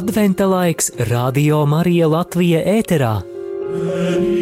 Adventa laiks Radio Marija Latvija ēterā. and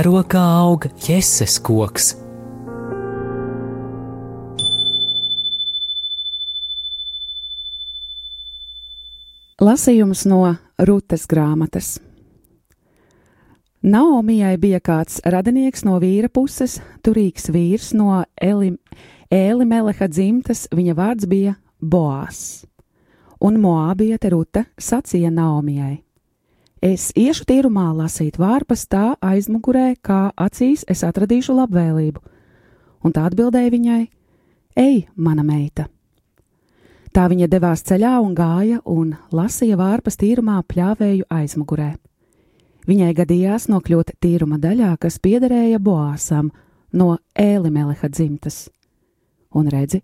Vēro kā aug jēzus koks. Lasījums no Rūtas grāmatas. Naomijai bija kāds radinieks no vīra puses, turīgs vīrs no Elim, Ēlimeleha dzimtas, viņa vārds bija Boās. Un Moabiete Ruta sacīja Naomijai: Es iešu tīrumā lasīt vārpas tā aizmugurē, kā acīs es atradīšu labvēlību. Un tā atbildēja viņai: Ej, mana meita! Tā viņa devās ceļā un gāja un lasīja vārpas tīrumā pļāvēju aizmugurē. Viņai gadījās nokļūt tīruma daļā, kas piederēja Boāsam no Ēlimeleha dzimtas. Un redzi,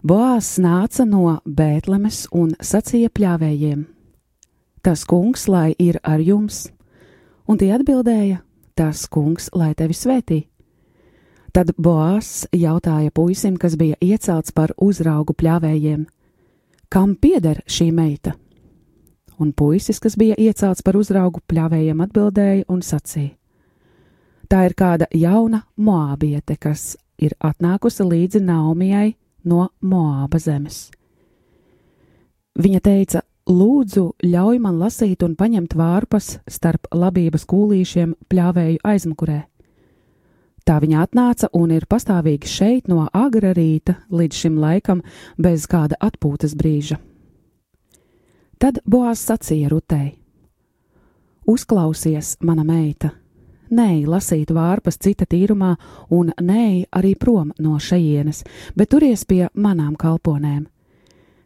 Boās nāca no Bētlemes un sacīja pļāvējiem: Tas kungs, lai ir ar jums, un tie atbildēja: Tas kungs, lai tevi svētī. Tad Boās jautāja puisim, kas bija iecelts par uzraugu pļāvējiem: Kam pieder šī meita? Un puisis, kas bija iecelts par uzraugu pļāvējiem, atbildēja un sacīja: Tā ir kāda jauna moābiete, kas ir atnākusi līdzi Naumijai no Moāba zemes. Viņa teica: Lūdzu, ļauj man lasīt un paņemt vārpas starp labības kūlīšiem pļāvēju aizmugurē. Tā viņa atnāca un ir pastāvīgi šeit no agra rīta līdz šim laikam bez kāda atpūtas brīža. Tad Boās sacīja Rutei: Uzklausies, mana meita, nē, lasīt vārpas cita tīrumā, un nē, arī prom no šejienes, bet turies pie manām kalponēm.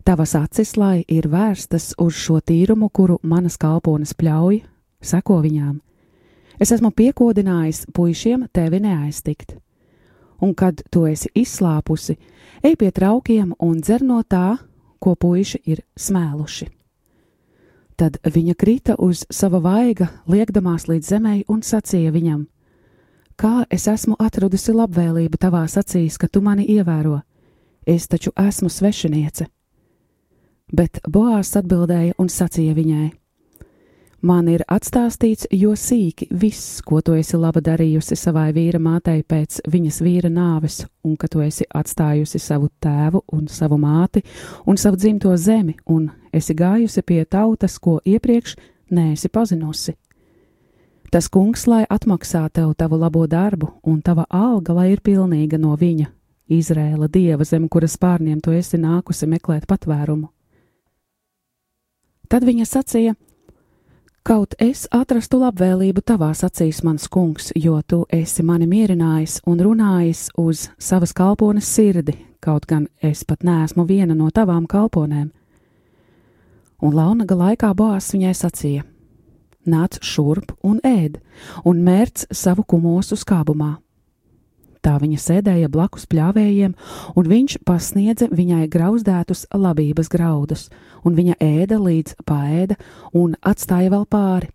Tavas acis, lai ir vērstas uz šo tīrumu, kuru manas kalpones pļauj, seko viņām. Es esmu piekodinājis puišiem tevi neaiztikt. Un kad tu esi izslāpusi, ej pie traukiem un dzer no tā, ko puiši ir smēluši. Tad viņa krita uz sava vaiga, liekdamās līdz zemē, un sacīja viņam: Kā es esmu atradusi labvēlību tavās acīs, ka tu mani ievēro? Es taču esmu svešiniece. Bet Boās atbildēja un sacīja viņai: Man ir atstāstīts, jo sīki viss, ko tu esi laba darījusi savai vīra mātei pēc viņas vīra nāves, un ka tu esi atstājusi savu tēvu un savu māti un savu dzimto zemi, un esi gājusi pie tautas, ko iepriekš neesi pazinusi. Tas kungs, lai atmaksā tev tavu labo darbu, un tava alga, lai ir pilnīga no viņa, Izrēla dieva zem kuras pārniem tu esi nākusi meklēt patvērumu. Tad viņa sacīja: Kaut es atrastu labvēlību tavās acīs, mans kungs, jo tu esi mani mierinājis un runājis uz savas kalpones sirdi, kaut gan es pat neesmu viena no tavām kalponēm. Un launaga laikā Boās viņai sacīja: Nāc šurp un ēd, un mērc savu kumosu skābumā. Tā viņa sēdēja blakus pļāvējiem, un viņš pasniedza viņai grauzdētus labības graudus, un viņa ēda līdz paēda un atstāja vēl pāri.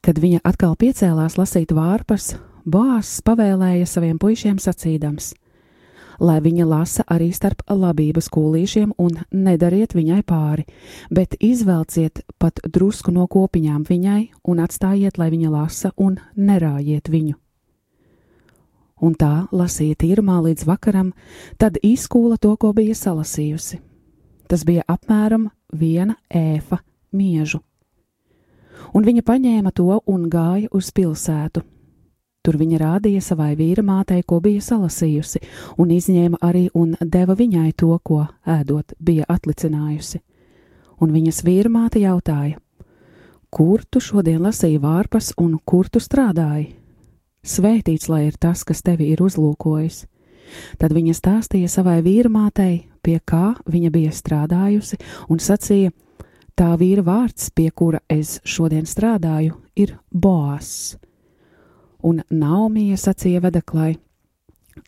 Kad viņa atkal piecēlās lasīt vārpas, Boās pavēlēja saviem puišiem sacīdams: Lai viņa lasa arī starp labības kūlīšiem un nedariet viņai pāri, bet izvelciet pat drusku no kopiņām viņai un atstājiet, lai viņa lasa un nerājiet viņu un tā lasīja tīrumā līdz vakaram, tad izkūla to, ko bija salasījusi. Tas bija apmēram viena ēfa miežu. Un viņa paņēma to un gāja uz pilsētu. Tur viņa rādīja savai vīra mātei, ko bija salasījusi, un izņēma arī un deva viņai to, ko ēdot bija atlicinājusi. Un viņas vīra māte jautāja: Kur tu šodien lasīji vārpas un kur tu strādāji? Svētīts lai ir tas, kas tevi ir uzlūkojis. Tad viņa stāstīja savai vīrmātei, pie kā viņa bija strādājusi, un sacīja: Tā vīra vārds, pie kura es šodien strādāju, ir Boās. Un Naumija sacīja vedeklai: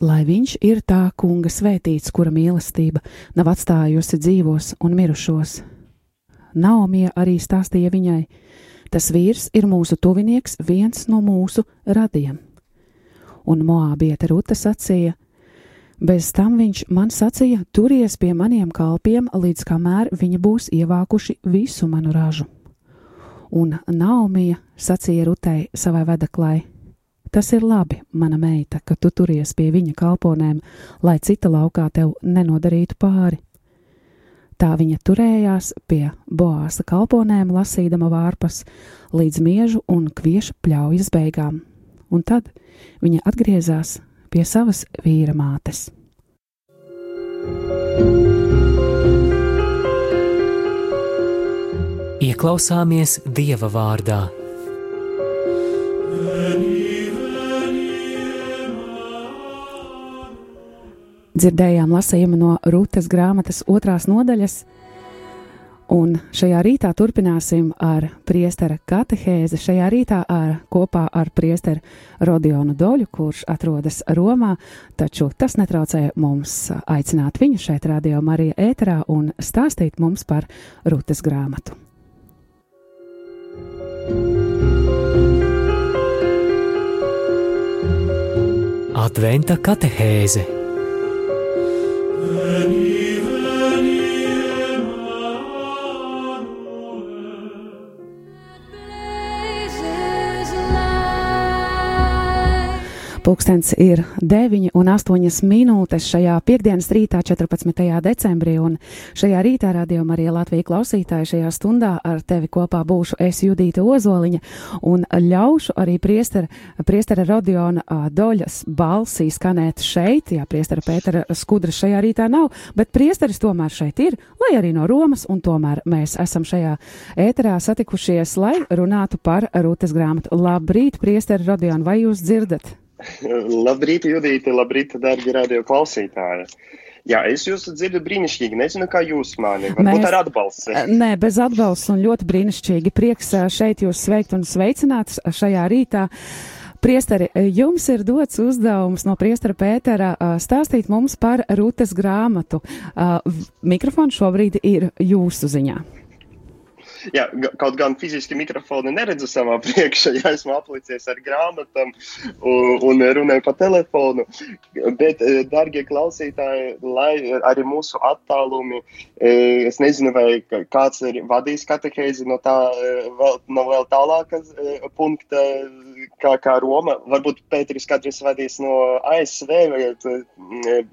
Lai viņš ir tā kunga svētīts, kura mīlestība nav atstājusi dzīvos un mirušos. Naumija arī stāstīja viņai: Tas vīrs ir mūsu tuvinieks, viens no mūsu radiem. Un Moābieta Ruta sacīja: Bez tam viņš man sacīja: Turies pie maniem kalpiem, līdz kamēr viņi būs ievākuši visu manu ražu. Un Naumija sacīja Rutei savai vedaklai: Tas ir labi, mana meita, ka tu turies pie viņa kalponēm, lai cita laukā tev nenodarītu pāri. Tā viņa turējās pie boāsa kalponēm, lasīdama vārpas līdz miežu un kvieša pļaujas beigām, un tad viņa atgriezās pie savas vīra mātes. Ieklausāmies Dieva vārdā. Dzirdējām lasījumu no Rūtas grāmatas otrās nodaļas, un šajā rītā turpināsim ar priestera katehēzi. Šajā rītā ar, kopā ar priesteru Rodionu Doļu, kurš atrodas Romā, taču tas netraucē mums aicināt viņu šeit Radio Marija ēterā un stāstīt mums par Rūtas grāmatu. Adventa katehēze Veni. Pūkstens ir 9 un 8 minūtes šajā piekdienas rītā, 14. decembrī, un šajā rītā radījumā arī Latvijas klausītāji šajā stundā ar tevi kopā būšu es Judīta Ozoliņa un ļaušu arī priestera, priestera Rodiona ā, Doļas balsī skanēt šeit, jā, priestera Pētera Skudras šajā rītā nav, bet priesteris tomēr šeit ir, lai arī no Romas, un tomēr mēs esam šajā ēterā satikušies, lai runātu par Rūtas grāmatu. Labrīt, priestera Rodiona, vai jūs dzirdat? Labrīt, Judīte, labrīt, dārgi radio klausītāji. Jā, es jūs dzirdu brīnišķīgi. Nezinu, kā jūs mani. Varbūt Mēs- ar atbalstu. Nē, bez atbalsta un ļoti brīnišķīgi. Prieks šeit jūs sveikt un sveicināt šajā rītā. Priesteri, jums ir dots uzdevums no priestera Pētera stāstīt mums par Rūtas grāmatu. Mikrofons šobrīd ir jūsu ziņā. Jā, kaut gan fiziski mikrofonu neredzu savā priekšā, ja esmu aplicies ar grāmatām un, un runāju pa telefonu. Bet, eh, darbie klausītāji, lai arī mūsu attālumi, eh, es nezinu, vai kāds ir vadījis katehēzi no tā eh, vēl, no vēl tālākas punkta, kā, kā Roma. Varbūt Pēteris kādreiz vadījis no ASV vai, eh,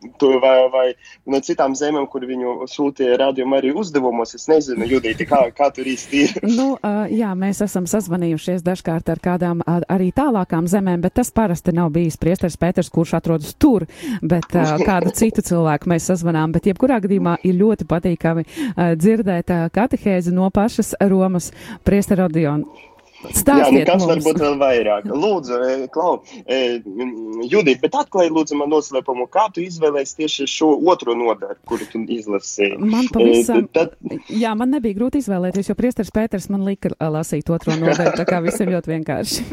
vai, vai no citām zemēm, kur viņu sūtīja rādījumu arī uzdevumos. Es nezinu, Judīti, kā, kā tur īsti ir. Nu, jā, mēs esam sazvanījušies dažkārt ar kādām arī tālākām zemēm, bet tas parasti nav bijis priesteris Pēters, kurš atrodas tur, bet kādu citu cilvēku mēs sazvanām. Bet jebkurā gadījumā ir ļoti patīkami dzirdēt katehēzi no pašas Romas priestera Rodiona. Jā, nu Stāstiet kas mums. varbūt vēl vairāk? Lūdzu, eh, Klau, mm, Judīt, bet atklāj lūdzu man noslēpumu, kā tu izvēlējies tieši šo otro nodaļu, kuru tu izlasīji? Man Eh, pavisam, tad- jā, man nebija grūti izvēlēties, jo priesteris Pēters man lika lasīt otro nodaļu, tā kā viss ir ļoti vienkārši.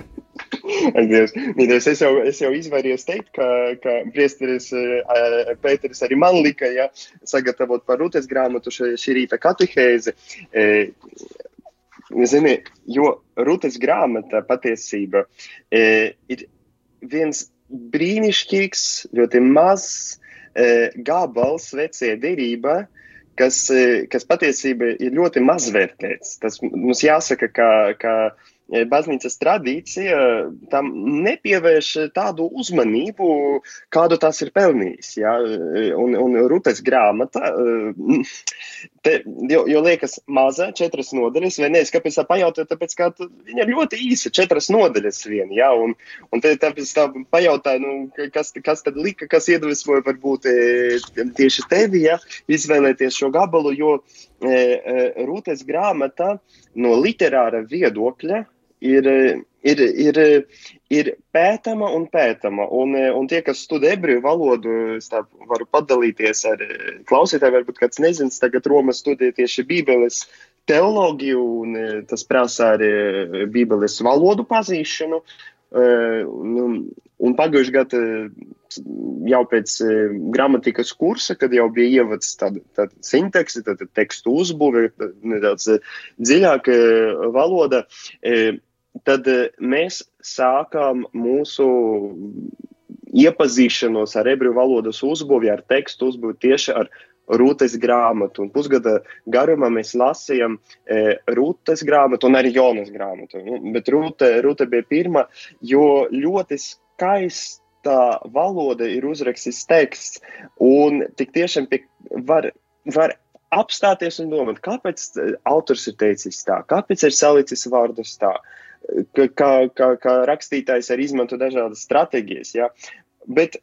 Dievs, mīļais, es jau, es jau izvairījos teikt, ka, ka priesteris Pēteris arī man lika, ja, sagatavot par Rūtes grāmatu šī rīta katehēzi. E, zini, jo Rūtes grāmata patiesība e, ir viens brīnišķīgs, ļoti mazs e, gabals vecie derība, kas, e, kas patiesībā ir ļoti mazvērtēts. Tas mums jāsaka, ka, ka e, baznīcas tradīcija tam nepievērš tādu uzmanību, kādu tas ir pelnījis. Ja? Un, un Rūtes grāmata, e, te, jo, jo liekas maza, četras nodaļas, vai ne? Es kāpēc tā pajautāju, tāpēc, ka viņa ir ļoti īsa, četras nodaļas vien, ja? Un, un te, tāpēc tā pajautāju, nu, ka- kas, kas tad lika, kas iedvesmoja varbūt e, tieši tevi, ja? Izvēlēties šo gabalu, jo e, e, Rūtes grāmata no literāra viedokļa ir, ir, ir, ir pētama un pētama. Un, un tie, kas studē ebreju valodu, es tā varu padalīties ar klausītājiem, varbūt kāds nezins, tagad Roma studē tieši Bībeles teoloģiju, un tas prasa arī Bībeles valodu pazīšanu. Un, un pagājušajā gadā jau pēc gramatikas kursa, kad jau bija ievads tāda, tāda sintakse, tāda tekstu uzbūve, nedaudz dziļāka valoda, tad mēs sākām mūsu iepazīšanos ar ebreju valodas uzbūvi, ar tekstu uzbūvi tieši ar Rūtes grāmatu. Un pusgada garumā mēs lasījām e, Rūtes grāmatu un arī Jonas grāmatu. Nu, bet Rūte, Rūte bija pirmā, jo ļoti skaista valoda ir uzrakstīts teksts. Un tik tiešām pie, var, var apstāties un domāt, kāpēc autors ir teicis tā, kāpēc ir salicis vārdus tā. Kā, kā, kā rakstītājs arī izmanto dažādas stratēģijas. Ja? Bet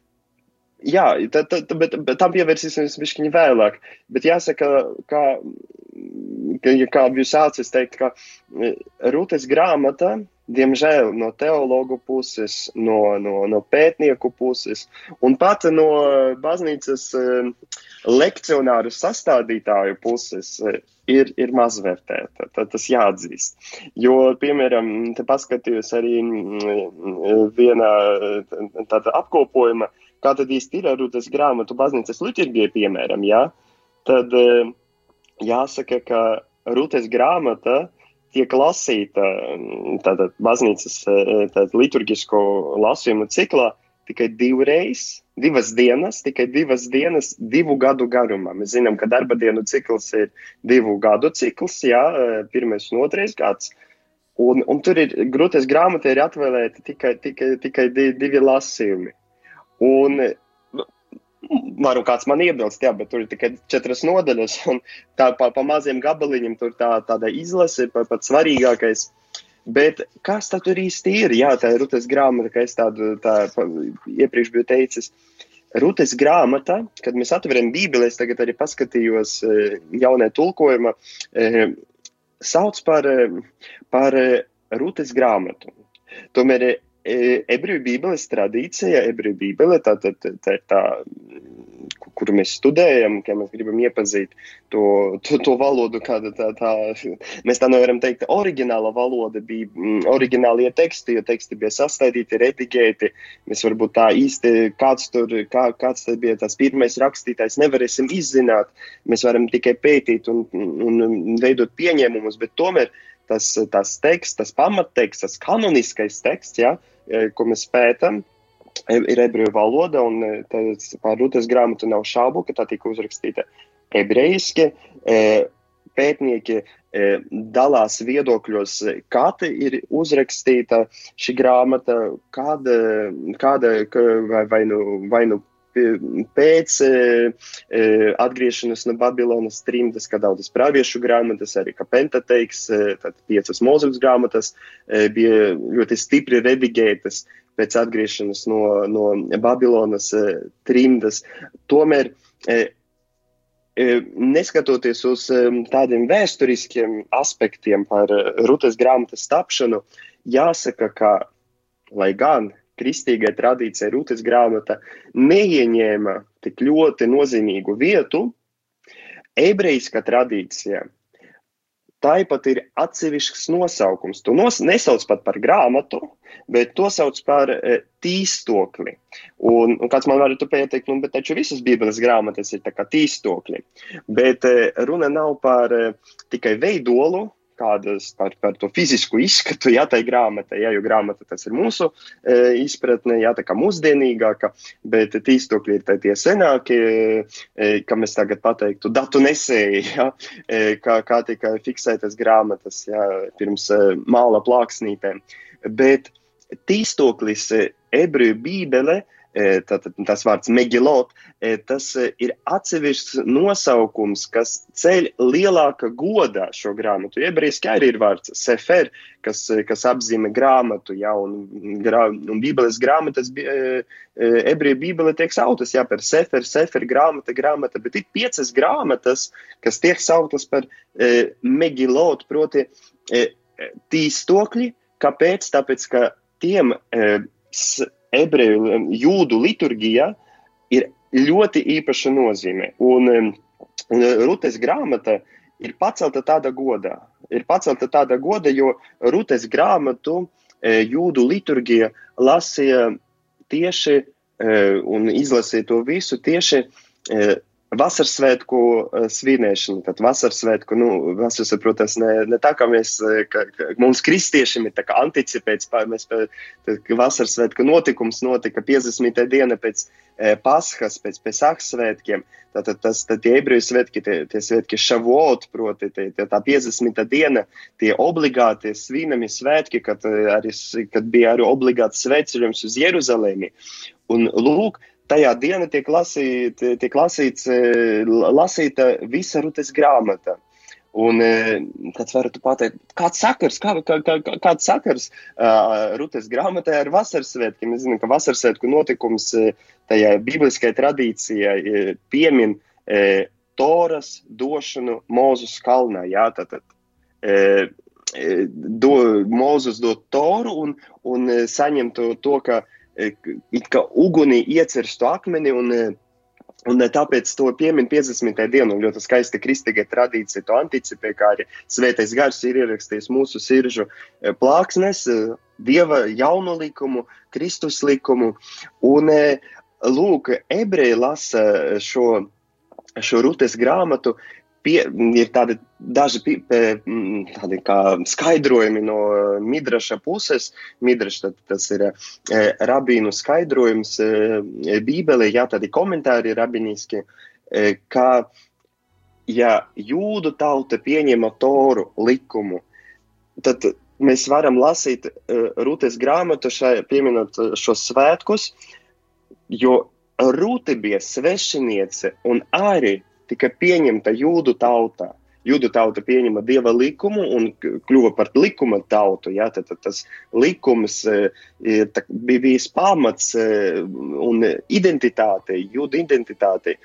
jā, tad, tad, bet, bet tam pievērsīsimies bišķiņi vēlāk. Bet jāsaka, kā, ja kā jūs sācis teikt, ka e, Rūtes grāmata, diemžēl no teologu puses, no, no, no pētnieku puses un pat no baznīcas e, lekcionāru sastādītāju puses e, ir, ir mazvērtēta. Tad tas jāatzīst. Jo, piemēram, te paskatījos arī vienā tāda apkopojuma, kā tad īsti ir ar Rūtas grāmatu baznīcas liturgija, piemēram, jā, tad eh, jāsaka, ka Rūtas grāmata tiek lasīta mm, tātad baznīcas eh, tātad liturgisko lasījumu ciklā tikai divreiz, divas dienas, tikai divas dienas, divu gadu garumā. Mēs zinām, ka darba dienu cikls ir divu gadu cikls, jā, eh, pirmais un otrais gads. Un, un tur ir grūtais grāmatā ir atvēlēti tikai, tikai, tikai divi, lasījumi. Un, Varu kāds man iebilst, jā, bet tur ir tikai četras nodaļas, un tā pa, pa maziem gabaliņiem tur tā, tāda izlase ir pats svarīgākais. Bet kas tad tur īsti ir? Jā, tā ir Rutes grāmata, kā es tādu tā, iepriekš biju teicis. Rutes grāmata, kad mēs atveram Bībeli, es tagad arī paskatījos jaunē tulkojuma, sauc par, par Rutes grāmatu. Tomēr ebreju bībeles tradīcija, ebreju bībele, tā, tā, tā, tā ir tā, kuru mēs studējam, ka mēs gribam iepazīt to, to, to valodu, kāda tā, tā, mēs tā nevaram teikt, oriģināla valoda bija, oriģinālie teksti, jo teksti bija sastādīti, redigēti, mēs varbūt tā īsti, kāds tur, kā, kāds tad bija tas pirmais rakstītājs, nevarēsim izzināt, mēs varam tikai pētīt un, un veidot pieņēmumus, bet tomēr tas, tas teksts, tas pamatteksts, tas kanoniskais teksts, ja, ko mēs pētam, ir ebreju valoda, un par Rūtas grāmatu nav šaubu, ka tā tika uzrakstīta ebrejiski. Pētnieki dalās viedokļos, kāda ir uzrakstīta šī grāmata, kāda, kāda vai, vai, nu, vai nu pēc e, e, atgriešanās no Babilonas trimdas, kā daudzas praviešu grāmatas, arī kā Pentateiks, e, tad piecas mūzikas grāmatas bija ļoti stipri redigētas pēc atgriešanās no, no Babilonas trimdas. Tomēr neskatoties uz tādiem vēsturiskiem aspektiem par Rutes grāmatas tapšanu, jāsaka, ka, lai gan kristīgai tradīcijai Rūtas grāmata neieņēma tik ļoti nozīmīgu vietu, ebrejiskā tradīcijā tāpat ir atsevišķs nosaukums. To nos, nesauc pat par grāmatu, bet to sauc par e, tīstokli. Un, un kāds man varētu pieteikt, nu, bet taču visas Bībeles grāmatas ir tā kā tīstokļi. Bet e, runa nav par e, tikai veidolu, kādas par, par to fizisku izskatu, jā, tai grāmatai, jā, jo grāmata tas ir mūsu e, izpratne, jā, tā kā mūsdienīgāka, bet tīstokļi ir tie senākie, e, kā mēs tagad pateiktu, datu nesēji, jā, e, kā, kā tika fiksētas grāmatas, jā, pirms e, māla plāksnītēm. Bet tīstoklis e, ebreju bībele tātad, tas vārds megilot, tas ir atsevišķs nosaukums, kas ceļ lielāka godā šo grāmatu. Ebrejiski arī ir vārds sefer, kas, kas apzīmē grāmatu, ja, un, grā, un bībeles grāmatas, ebreju bībele tiek sautas, jā, par sefer, sefer, grāmata, grāmata, bet ir piecas grāmatas, kas tiek sautas par megilot, proti tīstokļi, Kāpēc? Tāpēc, ka tiem e, s- ebreju, e, jūdu liturgija ir ļoti īpaša nozīme. Un, e, un Rutes grāmata ir pacelta tāda godā. Ir pacelta tāda goda, jo Rutes grāmatu e, jūdu liturgija lasīja tieši e, un izlasīja to visu tieši Vasarsvētku eh, svinēšana, tad vasarsvētku, nu, vasarsvētku, protams, ne, ne tā kā mēs, eh, ka, ka mums kristiešiem ir tā kā anticipēts, mēs, ka vasarsvētku notikums notika 50. diena pēc e, Paskas, pēc Pesahas svētkiem, tātad tas, tad tie ebreju svētki, tie, tie svētki šavot, proti, tie, tie, tā 50. diena, tie obligāti svinami svētki, kad, eh, arī, kad bija arī obligāts svētceļojums uz Jeruzalēmi. Un lūk, tajā dienā tiek, lasīt, tiek lasīts, eh, lasīta visa rutes grāmata. Un eh, kāds varētu pateikt, kāds sakars, kā, kā, kā, kā- kāds sakars uh, Rutes grāmatai ar vasarsvētkiem? Mēs zinām, ka vasarsvētku notikums uh, tajā bibliskajā tradīcijā piemin uh, Toras došanu Mūzus kalnā. Jā, tātad, uh, do, Mūzus dod Toru un, un saņem to, to ka, it kā ugunī iecirstu akmeni un uh, Un eh, tāpēc to piemin 50. dienu, un ļoti skaista kristīga tradīcija to anticipē, kā arī svētais gars ir ierakstījis mūsu siržu plāksnes, dieva jauno likumu, Kristus likumu. Un, lūk, ebreji lasa šo, šo rutes grāmatu, pie, ir tādi daži pi- pe- mm, tādi skaidrojumi no eh, Midraša puses. Midraš, tad, tas ir eh, rabīnu skaidrojums eh, Bībelē, jā, tādi komentāri rabiniski, ka, ja jūdu tauta pieņema toru likumu, tad mēs varam lasīt Rūtes grāmatu, šai, pieminot šos svētkus, jo Rūte bija svešiniece un arī tika pieņemta jūdu tautā. Jūdu tauta pieņēma dieva likumu un kļuva par likuma tautu. Ja? Tad, tad tas likums eh, ir tā- bija bijis pamats eh, un identitāte, jūdu identitāte.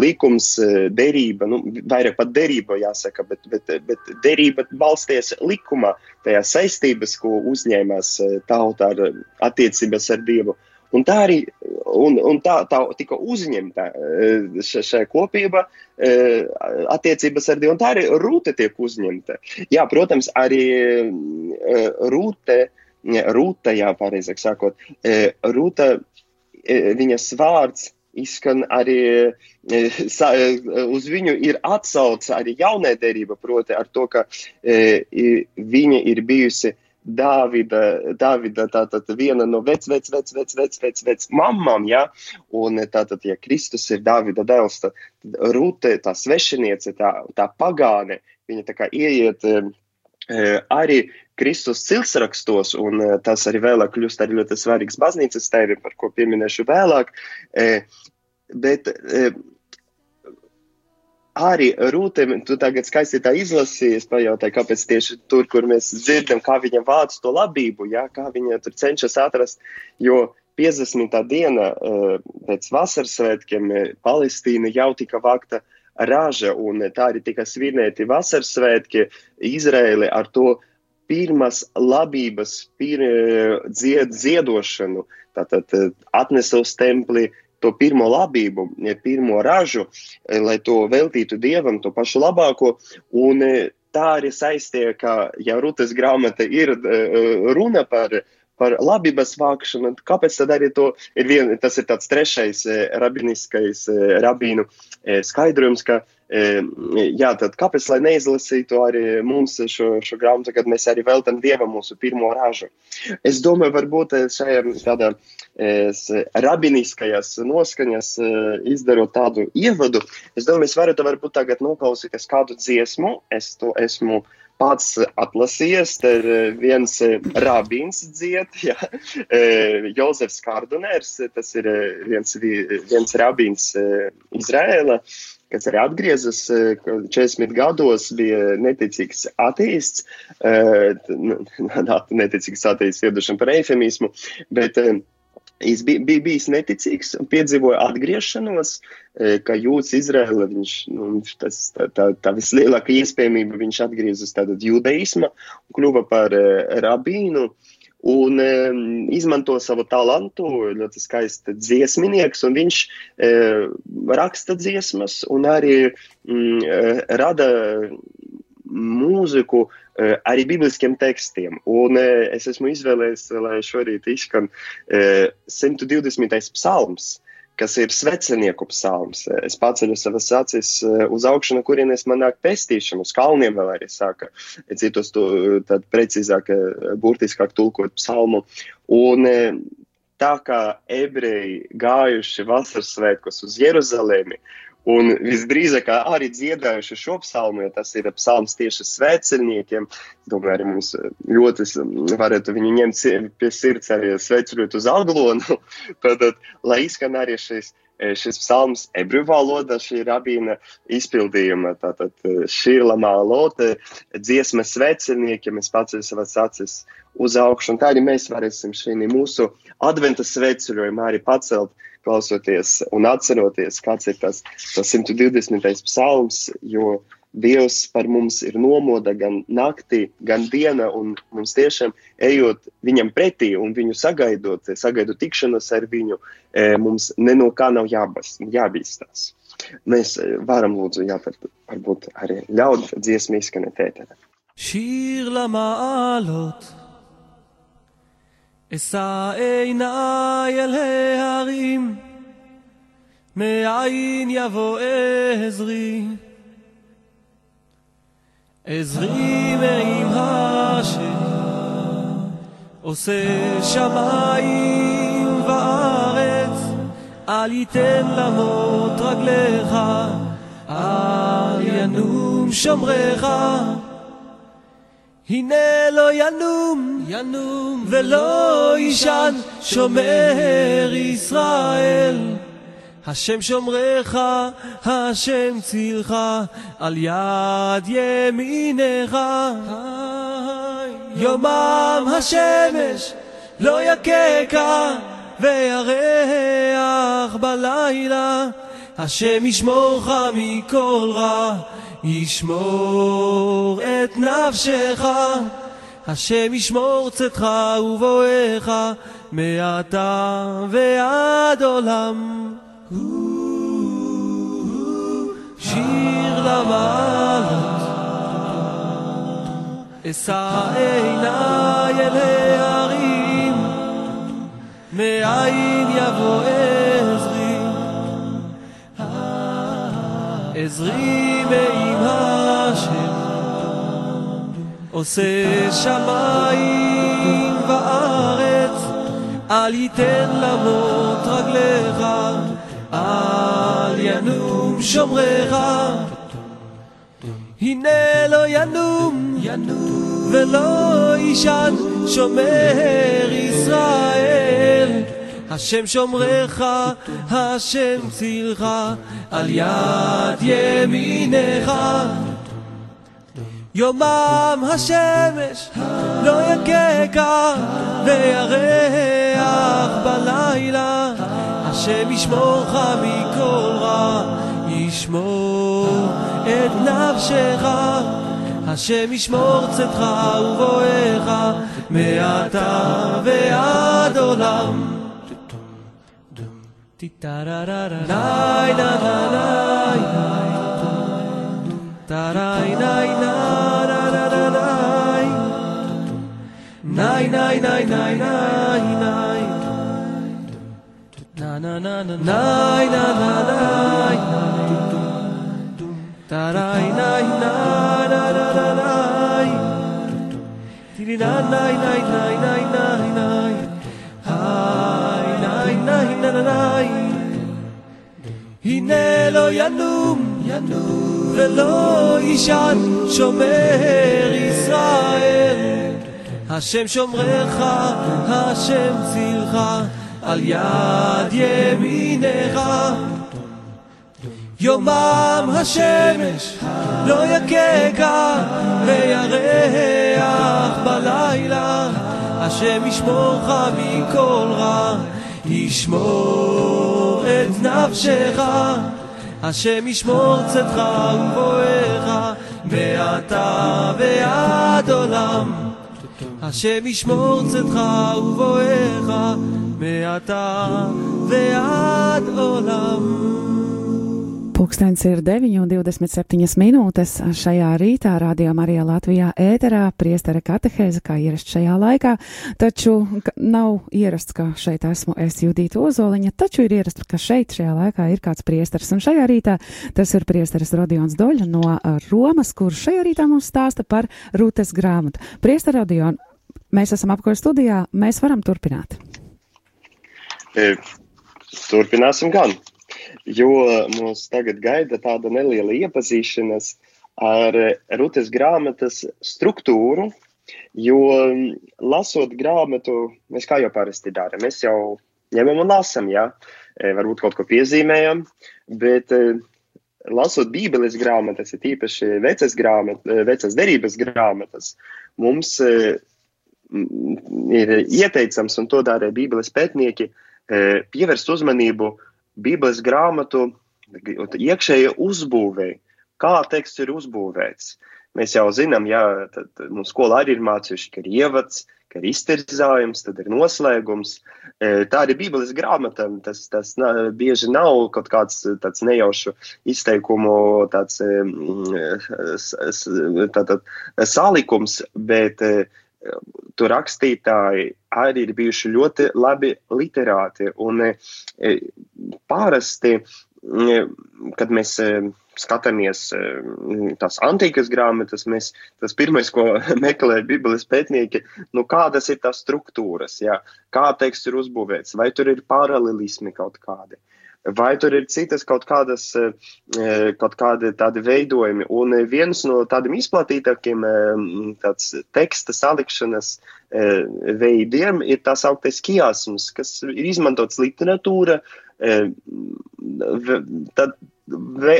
Likums, derība, nu, vairāk pat derība jāsaka, bet, bet, bet derība balsties likumā, tajā saistības, ko uzņēmās tauta ar attiecības ar Dievu. Un tā arī un, un tā, tā tika uzņemta eh, šajā kopībā eh, attiecības ar Dievu. Un tā arī rūte tiek uzņemta. Jā, protams, arī eh, rūte, rūte, jā, pareizāk sakot, eh, viņas vārds izskan arī uz viņu ir atsauce arī jaunai derība, proti ar to, ka viņa ir bijusi Dāvida, Dāvida tātad viena no vec, vec, vec, vec, vec, vec, vec mamām, ja, un tātad, ja Kristus ir Dāvida dēls, tad Rūte, tā svešiniece, tā, tā pagāne, viņa tā kā ieiet eh, arī Kristus cilsrakstos, un eh, tas arī vēlāk kļūst arī ļoti svarīgs baznīcas tēri, par ko pieminēšu vēlāk, eh, bet arī Rūte, tu tagad skaisti tā izlasīji, es pajautāju, kāpēc tieši tur, kur mēs dzirdam, kā viņa vāc to labību, ja, kā viņa tur cenšas atrast, jo 50. diena eh, pēc vasaras svētkiem eh, Palestīna jau tika vākta raža, un tā arī tika svinēti vasaras svētki Izraēli ar to pirmās labības pir, eh, dzied, ziedošanu, tātad eh, atnesa uz templi to pirmo labību, eh, pirmo ražu, eh, lai to veltītu dievam, to pašu labāko. Un eh, tā arī saistīja, ka, ja Rūtas grāmata ir runa par, par labības vākšanu, kāpēc tad arī to ir vien, tas ir tāds trešais rabiniskais rabīnu skaidrojums, ka jā, tad kāpēc lai neizlasītu arī mums šo, šo grāmatu, kad mēs arī veltam dievam mūsu pirmo ražu. Es domāju, varbūt eh, šajā tādā es, rabiniskajās noskaņas eh, izdarot tādu ievadu, es domāju, mēs varētu varbūt tagad noklausīties kādu dziesmu. Es to esmu pats atlasījies, te ir eh, viens eh, rabīns dzied, ja, eh, Jozefs Kardunērs, tas ir eh, viens, vi- viens rabīns eh, Izrēla, kas arī atgriezas eh, ka 40 gados, bija neticīgs ateists, eh, neticīgs ateists, iedušana par eifemismu, bet eh, Viņš bija, bija bijis neticīgs un piedzīvoja atgriešanos, e, ka jūtas Izraela, viņš, nu, tas, tā, tā, tā vislielākā iespējamība, viņš atgriezās tātad judaisma un kļuva par uh, rabīnu. Un e, izmanto savu talantu, ļoti skaisti dziesminieks, un viņš e, raksta dziesmas un arī mm, e, rada mūziku eh, arī bibliskiem tekstiem. Un eh, es esmu izvēlējies, lai šorīt izskan 120. Eh, psalms kas ir svecenieku psalms. Es paceļu savas acis uz augšu, no kurienes man nāk pestīšana, uz kalniem vēl arī sāka, citos to tad precīzāk, burtiskāk tulkot psalmu. Un tā kā ebreji gājuši vasaras svētkos uz Jeruzalemi, Un visdrīzāk arī dziedājuši šo psalmu, jo tas ir psalms tieši sveceļniekiem. Es domāju, arī mums ļoti varētu viņu ņemt pie sirds arī sveceļot uz Aglonu. Tad, lai izskan arī šis, šis psalms ebreju valodā, šī rabīna izpildījuma. Tātad šī ir lamā lote, dziesma sveceļniekiem, es pats savas acis uz augšu. Un tā arī mēs varēsim šī mūsu adventa sveceļojumu arī pacelt klausoties un atceroties, kāds ir tas, tas 120. psalms, jo Dievs par mums ir nomoda gan naktī, gan diena, un mums tiešām ejot viņam pretī un viņu sagaidot, sagaidot tikšanos ar viņu, e, mums no kā nav jābas, jābīstās. Mēs e, varam lūdzu, jā, varbūt arī ļaut dziesmu izskanēt ēterā. Šīr la maalot. אשא עיניי אל ההרים, מאין יבוא עזרי. עזרי מעם השם, עושה שמיים וארץ, אל ייתן למות רגליך, אל ינום שומריך. הנה לא ינום, ינום ולא יישן, שומר ישראל. השם שומרך, השם צילך, על יד ימינך. יומם השמש לא יככה, וירח בלילה. השם ישמורך מכל רע. ישמור את נפשך, השם ישמור צאתך ובואך, מעתה ועד עולם. שיר למעלות, אשא עיניי אל ההרים, מאין יבוא עזרי. עזרי מעם השם, עושה שמיים וארץ, אל ייתן למות רגליך, אל ינום שומריך. הנה לא ינום ולא יישן, שומר ישראל. השם שומרך, השם צילך, על יד ימינך. יומם השמש לא יככה, וירח בלילה. השם ישמורך מכל רע, ישמור את נפשך. השם ישמור צאתך ובואך, מעתה ועד עולם. タララララライナラライタライナイナラララライナイナないイナないイナないイナななイナないイナタライナイナラララライティリラなイナいなイナいなイナい nai. הנה לא ינום ולא יישן, שומר ישראל. השם שומרך, השם צילך, על יד ימינך. יומם השמש לא יככה, וירח בלילה. השם ישמורך מכל רע, ישמור את נפשך, השם ישמור צאתך ובואך, מעתה ועד עולם. השם ישמור צאתך ובואך, מעתה ועד עולם. Pūkstens ir 9,27 minūtes. Šajā rītā rādījām arī Latvijā ēterā priestera katehēze, kā ierasts šajā laikā. Taču nav ierasts, ka šeit esmu es Judīta Ozoliņa, taču ir ierasts, ka šeit šajā laikā ir kāds priesteris. Un šajā rītā tas ir priesteris Rodions Doļa no Romas, kurš šajā rītā mums stāsta par Rūtes grāmatu. Priester Rodion, mēs esam apkoja studijā, mēs varam turpināt. E, Turpināsim gan, jo mūs tagad gaida tāda neliela iepazīšanās ar Rutes grāmatas struktūru, jo lasot grāmatu, mēs kā jau parasti darām, mēs jau ņemam un lasam, jā, E, varbūt kaut ko piezīmējam, bet e, lasot bībeles grāmatas, ir tīpaši vecas, grāmat, e, vecas derības grāmatas, mums ir ieteicams, un to dara bībeles pētnieki, pievērst uzmanību Bībeles grāmatu iekšējai uzbūvēi, kā teksts ir uzbūvēts. Mēs jau zinām, jā, tad mums skolā arī ir mācījuši, ka ir ievads, ka ir iztirzājums, tad ir noslēgums. E, Tā ir Bībeles grāmata. Tas, tas bieži nav kaut kāds tāds nejaušu izteikumu tāds, e, mm, tātad, salikums, bet e, tur rakstītāji arī ir bijuši ļoti labi literāti. Un e, e, parasti, e, kad mēs skatāmies tās antīkas grāmatas, mēs, tas pirmais, ko meklē Bībeles pētnieki, nu kādas ir tās struktūras, jā, kā teksts ir uzbūvēts, vai tur ir paralelismi kaut kādi. Vai tur ir citas kaut kādas, e, e, kaut kādi tādi veidojumi, un e, viens no tādiem izplatītākiem tāds teksta salikšanas veidiem ir tā sauktais kiasms, kas ir izmantots literatūra, tad ve,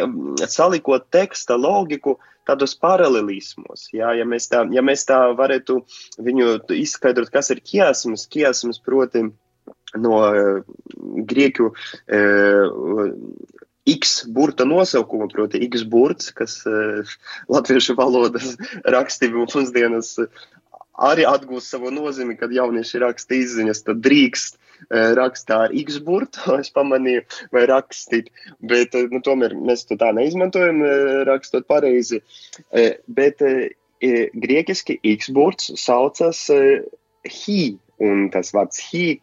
salikot teksta logiku tādos paralelismos. Jā, ja, mēs tā, ja mēs tā varētu viņu izskaidrot, kas ir kiasms, kiasms proti no grieķu eh, X burta nosaukuma, proti X burts, kas latviešu valodas rakstību mūsdienas arī atgūst savu nozīmi, kad jaunieši raksta izziņas, tad drīkst rakstā ar X burtu, es pamanīju, vai rakstīt, bet nu, tomēr mēs to tā neizmantojam, rakstot pareizi. Bet grieķiski X burts saucas hi. Un tas vārds hi,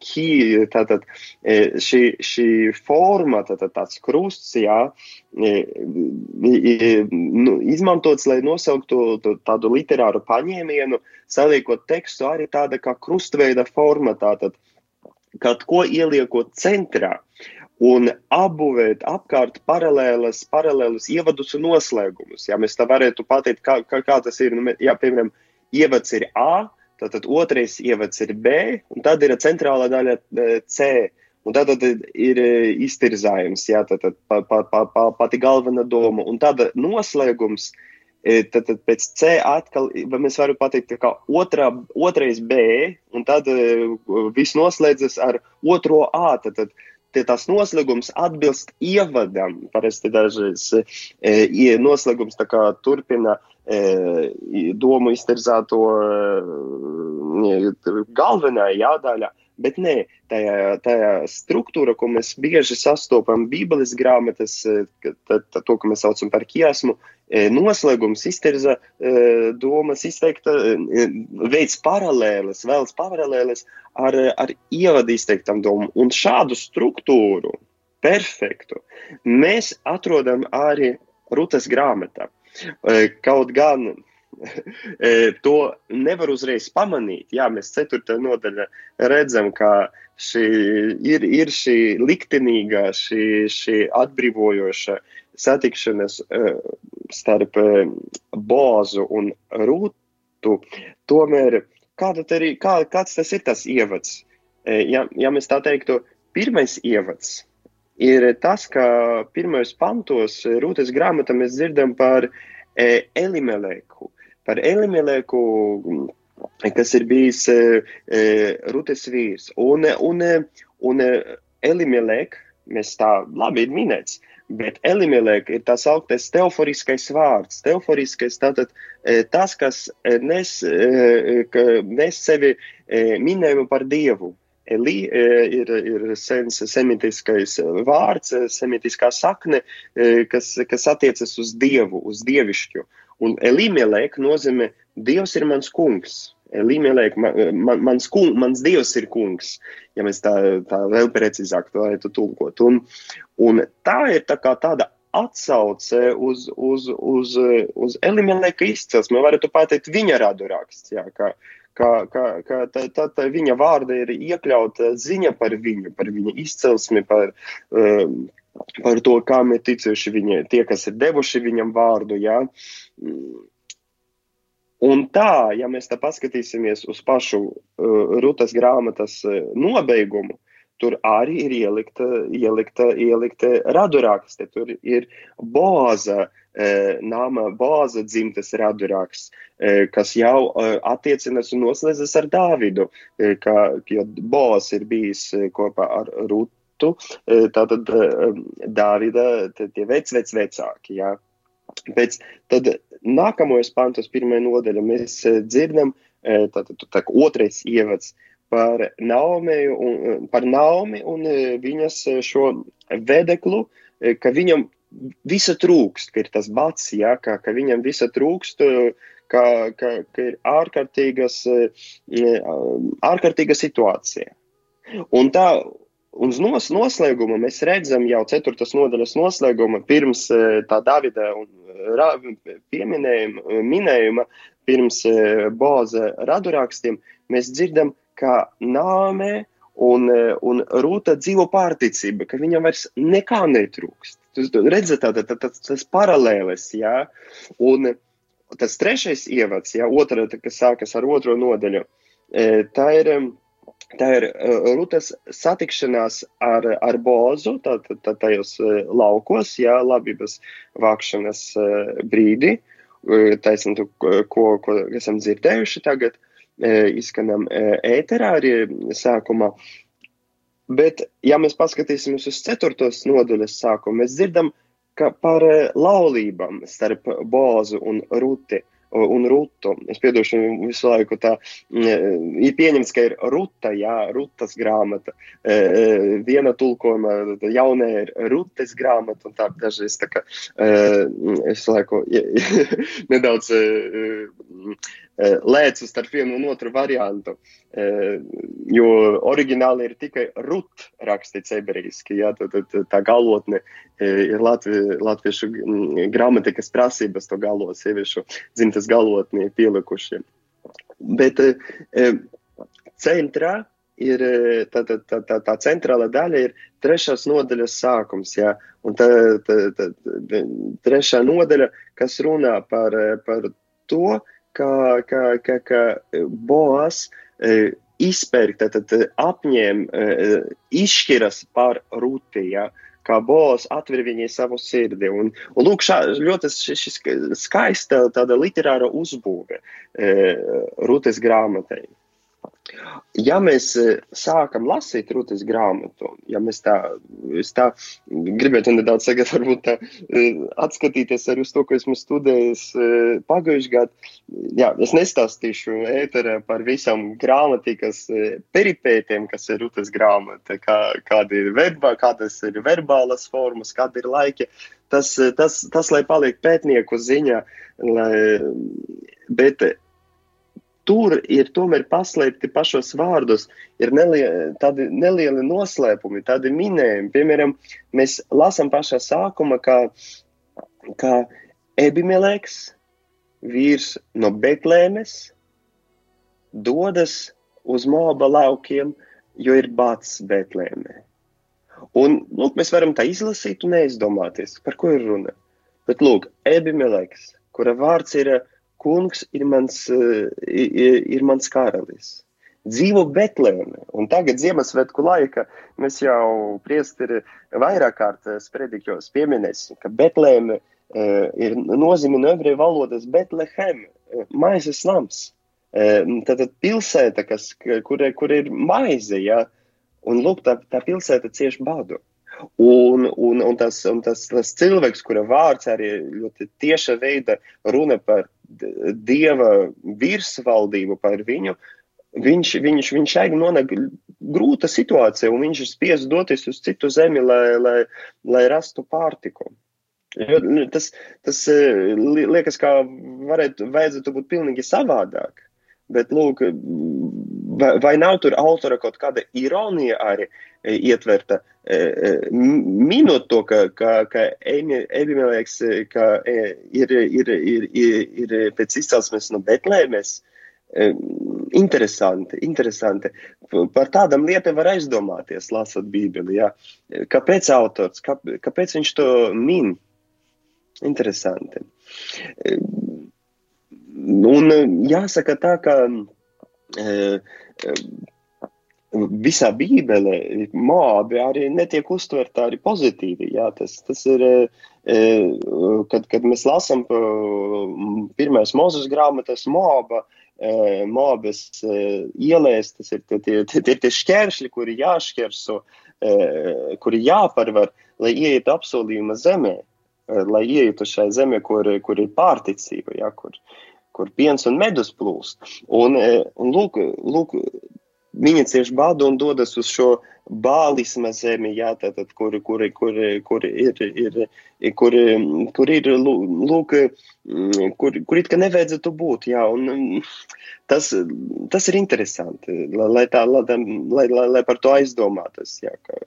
tātad eh, šī, šī forma, tātad tāds krusts, jā, eh, nu, izmantots, lai nosauktu tādu literāru paņēmienu, saliekot tekstu arī tāda kā krustveida forma, tātad kaut ko ieliekot centrā un apbūvēt apkārt paralēlas, paralēlus ievadus un noslēgumus. Ja mēs tā varētu pateikt, kā, kā, kā tas ir, nu, ja, piemēram, ievads ir A, tad, tad otrais ievads ir B, un tad ir centrālā daļa eh, C. Un tad, tad ir eh, iztirzājums, jā, tad, tad pa, pa, pa, pa, pati galvenā doma, un tad noslēgums, eh, tad, tad pēc C atkal, vai mēs varam pateikt, kā otrā, otrais B, un tad viss noslēdzas ar otro A, tad, tad tās noslēgums atbilst ievadam. Parasti dažreiz e, noslēgums turpina e, domu izterzēto e, galvenā jādaļa. Bet nē, tajā, tajā struktūra, ko mēs bieži sastopam Bībeles grāmatas, e, to, ko mēs saucam par kiasmu, e, noslēgums izterza e, domas izteikta, e, veids paralēles, vēlas paralēles ar, ar ievadu izteiktam domām. Un šādu struktūru, perfektu, mēs atrodam arī Rūtas grāmatā. E, Kaut gan e, to nevar uzreiz pamanīt. Jā, mēs ceturtajā nodaļā redzam, ka šī ir, ir šī liktenīga, šī, šī atbrīvojoša satikšanās e, starp Bozu un Rūtu. Tomēr kāda ir, kā, kāds tas ir tas ievads? Ja, ja mēs tā teiktu, pirmais ievads ir tas, ka pirmajos pantos Rūtas grāmatā mēs dzirdam par e, Elimeleku. Par Elimeleku kas ir bijis e, e, Rutes vīrs. Un, un, un Elimelek, mēs tā labi ir minēts, bet Elimelek ir tas augtais teoforiskais vārds. Teoforiskais tātad tas, kas nes, nes sevi minējumu par Dievu. Eli e, ir, ir sens semitiskais vārds, e, semitiskā sakne, e, kas, kas attiecas uz Dievu, uz dievišķu. Un Elimelek nozīmē Dievs ir mans kungs. Līmelēk, man, man, mans, kung, mans dievs ir kungs, ja mēs tā, tā vēl precīzāk to varētu tulkot. Un, un tā ir tā kā tāda atsauce uz, uz, uz, uz Elimelēka izcelsmi, varētu pateikt viņa radu raksts, jā, kā, kā, kā, kā tā, tā, tā viņa vārda ir iekļauta ziņa par viņu, par viņa izcelsmi, par, um, par to, kā ir ticuši viņa, tie, kas ir devuši viņam vārdu, jā. Un tā, ja mēs tā paskatīsimies uz pašu uh, Rutas grāmatas uh, nobeigumu, tur arī ir ielikta, ielikta, ielikta radurakste. Tur ir Boza, uh, nama Boza dzimtes raduraksts, uh, kas jau uh, attiecinas un noslēdzas ar Dāvidu, ka, jo Boz ir bijis kopā ar Rutu, tātad Dāvida tie vec, vec vecāki, jā. Pēc tad nākamajos pantos, pirmā nodaļa, mēs eh, dzirdam, eh, tātad tā, tā, otrais ievads par Naomi un, eh, par Naomi un viņas šo vedeklu, ka viņam visa trūkst, ka ir tas bats, ja, ka, ka viņam visa trūkst, ka, ka, ka ir ārkārtīgas, ārkārtīga situācija. Un tā, uz nos, noslēguma mēs redzam jau ceturtas nodaļas noslēguma pirms tā Davida un pieminējuma, minējuma pirms e, Boza radurakstiem, mēs dzirdam, ka Nāmē un, e, un Rūta dzīvo pārticība, ka viņam vairs nekā netrūkst. Jūs redzat, tā, tā, tā, tas paralēlis, jā, un tas trešais ievads, jā, otra, kas sākas ar otro nodaļu, e, tā ir Tā ir uh, Rutas satikšanās ar, ar Bozu, tātad tā, tā, tajos uh, laukos, jā, labības vākšanas uh, brīdī, taisnība, ko, ko esam dzirdējuši tagad, izskanam ēterā arī sākumā. Bet, ja mēs paskatīsimies uz ceturtos nodaļas sākumu, mēs dzirdam, par laulībām starp Bozu un Ruti un rutu. Es piedošu visu laiku tā, mm, ir pieņemts, ka ir ruta, jā, rutas grāmata. Viena tulkojuma jaunē ir rutes grāmata, un tā dažreiz tā kā es laiku nedaudz lēcu starp vienu un otru variantu, jo oriģināli ir tikai rut rakstīts ebrejiski, jā, tad, tad tā galotne ir Latvi, latviešu gramatikas prasības to galot sieviešu dzimtas galotnē pielikuši. Bet centrā ir tā, tā, tā, tā, tā centrāla daļa, ir trešās nodaļas sākums. Jā, un tā, tā, tā, tā, trešā nodaļa, kas runā par, par to, ka, ka, ka, ka Boas izpērk, tad apņem, izšķiras par Rūti. Jā, kā Bols atver viņai savu sirdi. Un, un lūk, šā, ļoti skaista tāda literāra uzbūve e, Rūtes grāmatai. Ja mēs e, sākam lasīt Rūtas grāmatu, ja mēs tā, tā gribētu nedaudz tagad varbūt tā e, atskatīties arī uz to, ko esmu studējis e, pagājuši gadu, jā, es nestāstīšu ēterē par visam grāmatikas peripētiem, kas ir Rūtas grāmata, kā, kāda ir verbā, kādas ir verbālas formas, kāda ir laika. Tas, tas, tas, lai paliek pētnieku ziņā, lai, bet tur ir tomēr paslēpti pašos vārdos, ir nelie, tādi nelieli noslēpumi, tādi minējumi. Piemēram, mēs lasām pašā sākuma, ka, ka Ebimeleks, vīrs no Betlēmes, dodas uz Moaba laukiem, jo ir bats Betlēmē. Un, lūk, mēs varam tā izlasīt un neizdomāties, par ko ir runa. Bet, lūk, Ebimeleks, kura vārds ir uh, kungs ir mans, eh, ir mans karalis. Dzīvo Betlēmē, un tagad Ziemassvētku laika mēs jau priesteri vairāk kārt spredikļos pieminēsim, ka Betlēme uh, ir nozīme no ebreju valodas Betlehem, maizes nams. Tad, tad pilsēta, kas, kur, kur ir maize, ja, un lūk, tā, tā pilsēta cieši badu. Un, un, un, tas, un tas, tas cilvēks, kura vārds arī ļoti tieša veida runa par dieva virsvaldību, par viņu, viņš, viņš, viņš arī nonāk grūta situācija, un viņš ir spiests doties uz citu zemi, lai, lai, lai rastu pārtiku. Nu, tas, tas eh, liekas, kā varētu, vajadzētu būt pilnīgi savādāk. Bet, lūk, vai, vai nav tur autora kaut kāda ironija arī e, ietverta, e, e, minot to, ka, ka, ka Ebimelēks ka ir, ir, ir, ir, ir pēc izcelsmes no Betlēmes. Interesanti, interesanti. Par tādām lietām var aizdomāties, lasot Bībeli. Jā. Kāpēc autors, kā, kāpēc viņš to min? Interesanti. Un jāsaka tā, ka visā Bībelē mābi arī netiek uztverta arī pozitīvi. Jā, tas, tas ir, kad, kad mēs lasām pirmais mūzes grāmatas māba, mābes ielēs, tas ir tie, tie, tie, tie šķēršļi, kuri jāšķerso, kuri jāparvar, lai ieietu apsolījuma zemē. Lai ietu šai zemē, kur, kur ir pārticība, ja, kur, kur piens un medus plūst. Un, eh, un lūk, lūk, viņa cieši badu un dodas uz šo bālisma zemi, jā, tātad, kur, kur, kur, kur ir, ir, kur, kur ir, lūk, kur, kur it kā nevajadzētu būt, jā, un tas, tas ir interesanti, lai tā, lai, lai, lai, par to aizdomātas, jā, ka,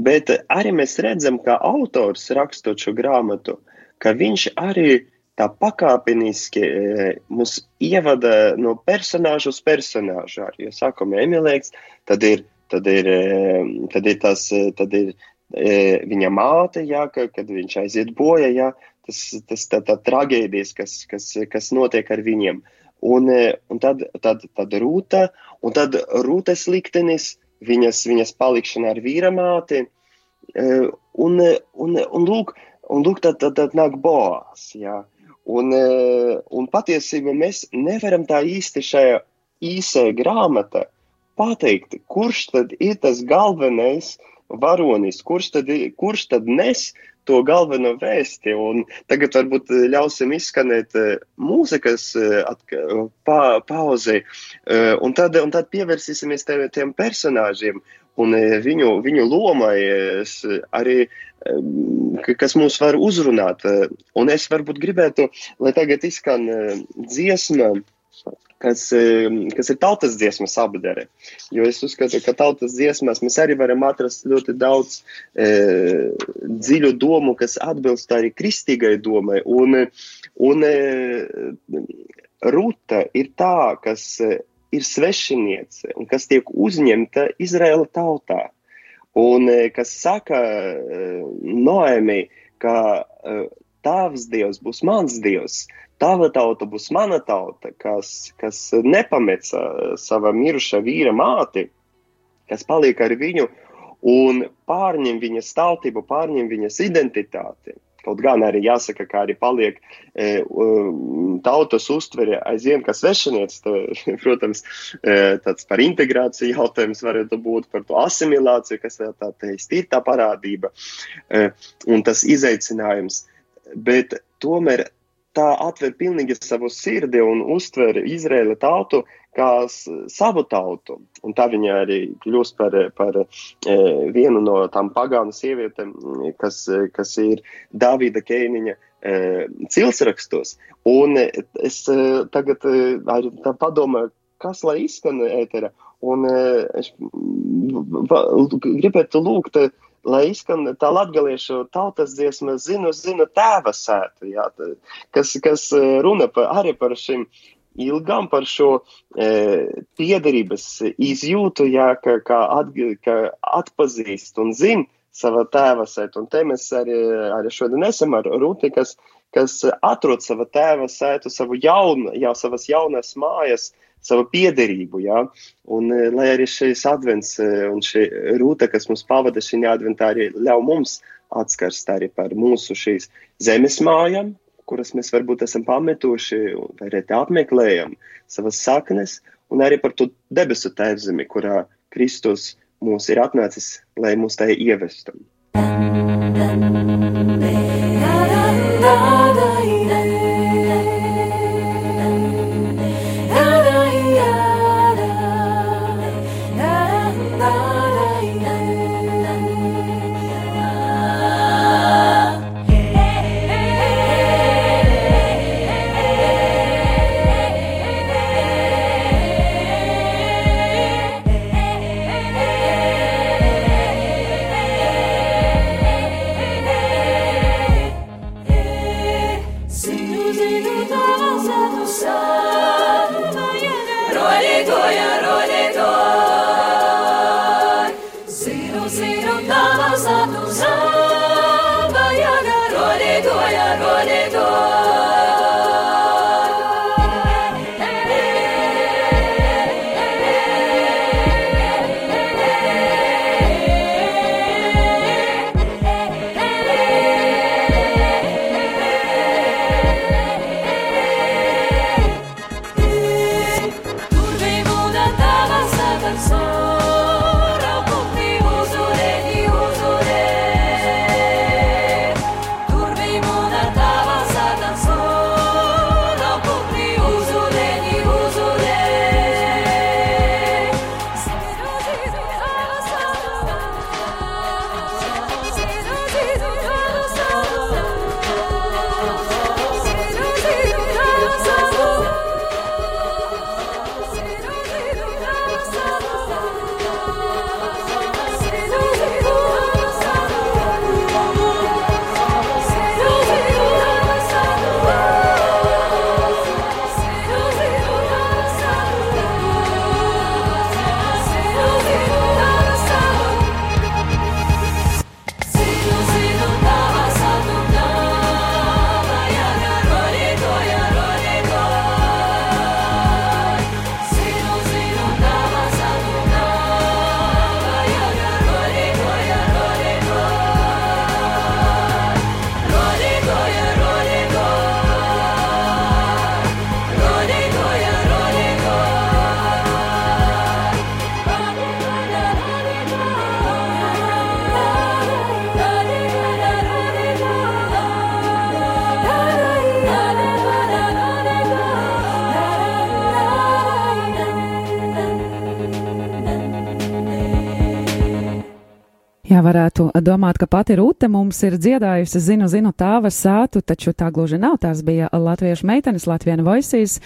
Bet arī mēs redzam, ka autors rakstot šo grāmatu, ka viņš arī tā pakāpeniski e, mūs ievada no personāža uz personāžu. Arī, ja sākumā Emīlēks, tad ir, tad ir, e, tad ir tas, e, tad ir viņa māte, jā, ka, kad viņš aiziet bojā, jā, tas, tas tā, tā traģēdijas, kas, kas, kas notiek ar viņiem. Un, un tad, tad, tad rūta, un tad rūtas liktenis, viņas, viņas palikšana ar vīra māti. Un, un, un, lūk, un lūk, tad, tad, tad nāk boās. Jā. Un, e, un patiesībā mēs nevaram tā īsti šajā īsā grāmatā pateikt, kurš tad ir tas galvenais varonis, kurš tad, kurš tad nes to galveno vēsti. Un tagad varbūt ļausim izskanēt mūzikas pa, pauzei, un tad, un tad pievērsīsimies tiem personāžiem un viņu, viņu lomai arī, kas mūs var uzrunāt. Un es varbūt gribētu, lai tagad izskan dziesma kas, kas ir tautas dziesmas apdare. Jo es uzskatu, ka tautas dziesmās mēs arī varam atrast ļoti daudz e, dziļu domu, kas atbilst arī kristīgai domai. Un, un e, Ruta ir tā, kas ir svešiniece un kas tiek uzņemta Izraela tautā. Un e, kas saka e, Noēmī, ka e, tavs dievs būs mans dievs, Tava tauta būs mana tauta, kas, kas nepameca sava miruša vīra māti, kas paliek ar viņu un pārņem viņas tautību, pārņem viņas identitāti. Kaut gan arī jāsaka, ka arī paliek e, tautas uztvere aizvien kā svešinieks. Protams, e, tāds par integrāciju jautājums varētu būt par to asimilāciju, kas tā teikt, ir tā parādība e, un tas izaicinājums. Bet tomēr tā atver pilnīgi savu sirdi un uztver Izraēla tautu kā savu tautu. Un tā viņa arī kļūst par, par e, vienu no tām pagānu sievietēm, kas, kas ir Davida Keiniņa e, cilsrakstos. Un es e, tagad arī padomāju, kas lai izskan ētera. Un es gribētu lūgt lai izskan tā latgaliešu tautas dziesma, zinu, zinu tēva sētu, jā, kas, kas runa par, arī par šim ilgam, par šo e, piederības izjūtu, jā, ka, ka, at, ka atpazīst un zin sava tēva sētu. Un te mēs arī, arī šodien esam ar Rūti, kas, kas atrod sava tēva sētu, savu jaunu, jau savas jaunas mājas, savu piederību. Ja? Un, e, lai arī šis advents e, un šī rūta, kas mums pavada šī adventā, arī ļauj mums atskarst arī par mūsu šīs zemes mājām, kuras mēs varbūt esam pametuši vai reti apmeklējam, savas saknes, un arī par to debesu tēvzemi, kurā Kristus mūs ir atnācis, lai mūs tajā ievestu. Zinu, varētu domāt, ka pati Rūte mums ir dziedājusi, zinu, zinu, tāva sātu, taču tā gluži nav. Tās bija latviešu meitenes, Latvijas voisīs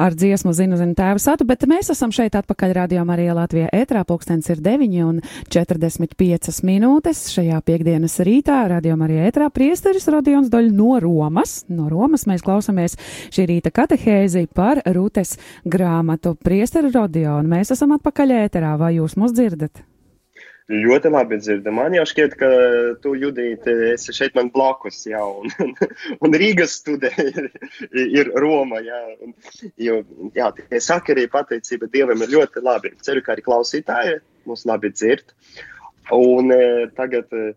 ar dziesmu, zinu, zinu, tāva sātu, bet mēs esam šeit atpakaļ radio Marija Latvijā ētrā, pulkstens ir 9 un 45 minūtes šajā piekdienas rītā, radio Marija ētrā, priesteris Rodions Doļ no Romas. No Romas mēs klausamies šī rīta katehēzi par Rūtes grāmatu. Priesteri Rodion, mēs esam atpakaļ ēterā, vai jūs mūs dzirdat? Ļoti labi dzirdam. Man jau šķiet, ka tu, Judīt, esi šeit man blakus, jā, un, un Rīgas studē ir, ir Roma, jā. Un, jo, jā, tie sakari pateicība Dievam ir ļoti labi. Ceru, ka arī klausītāji mūs labi dzird. Un e, tagad e,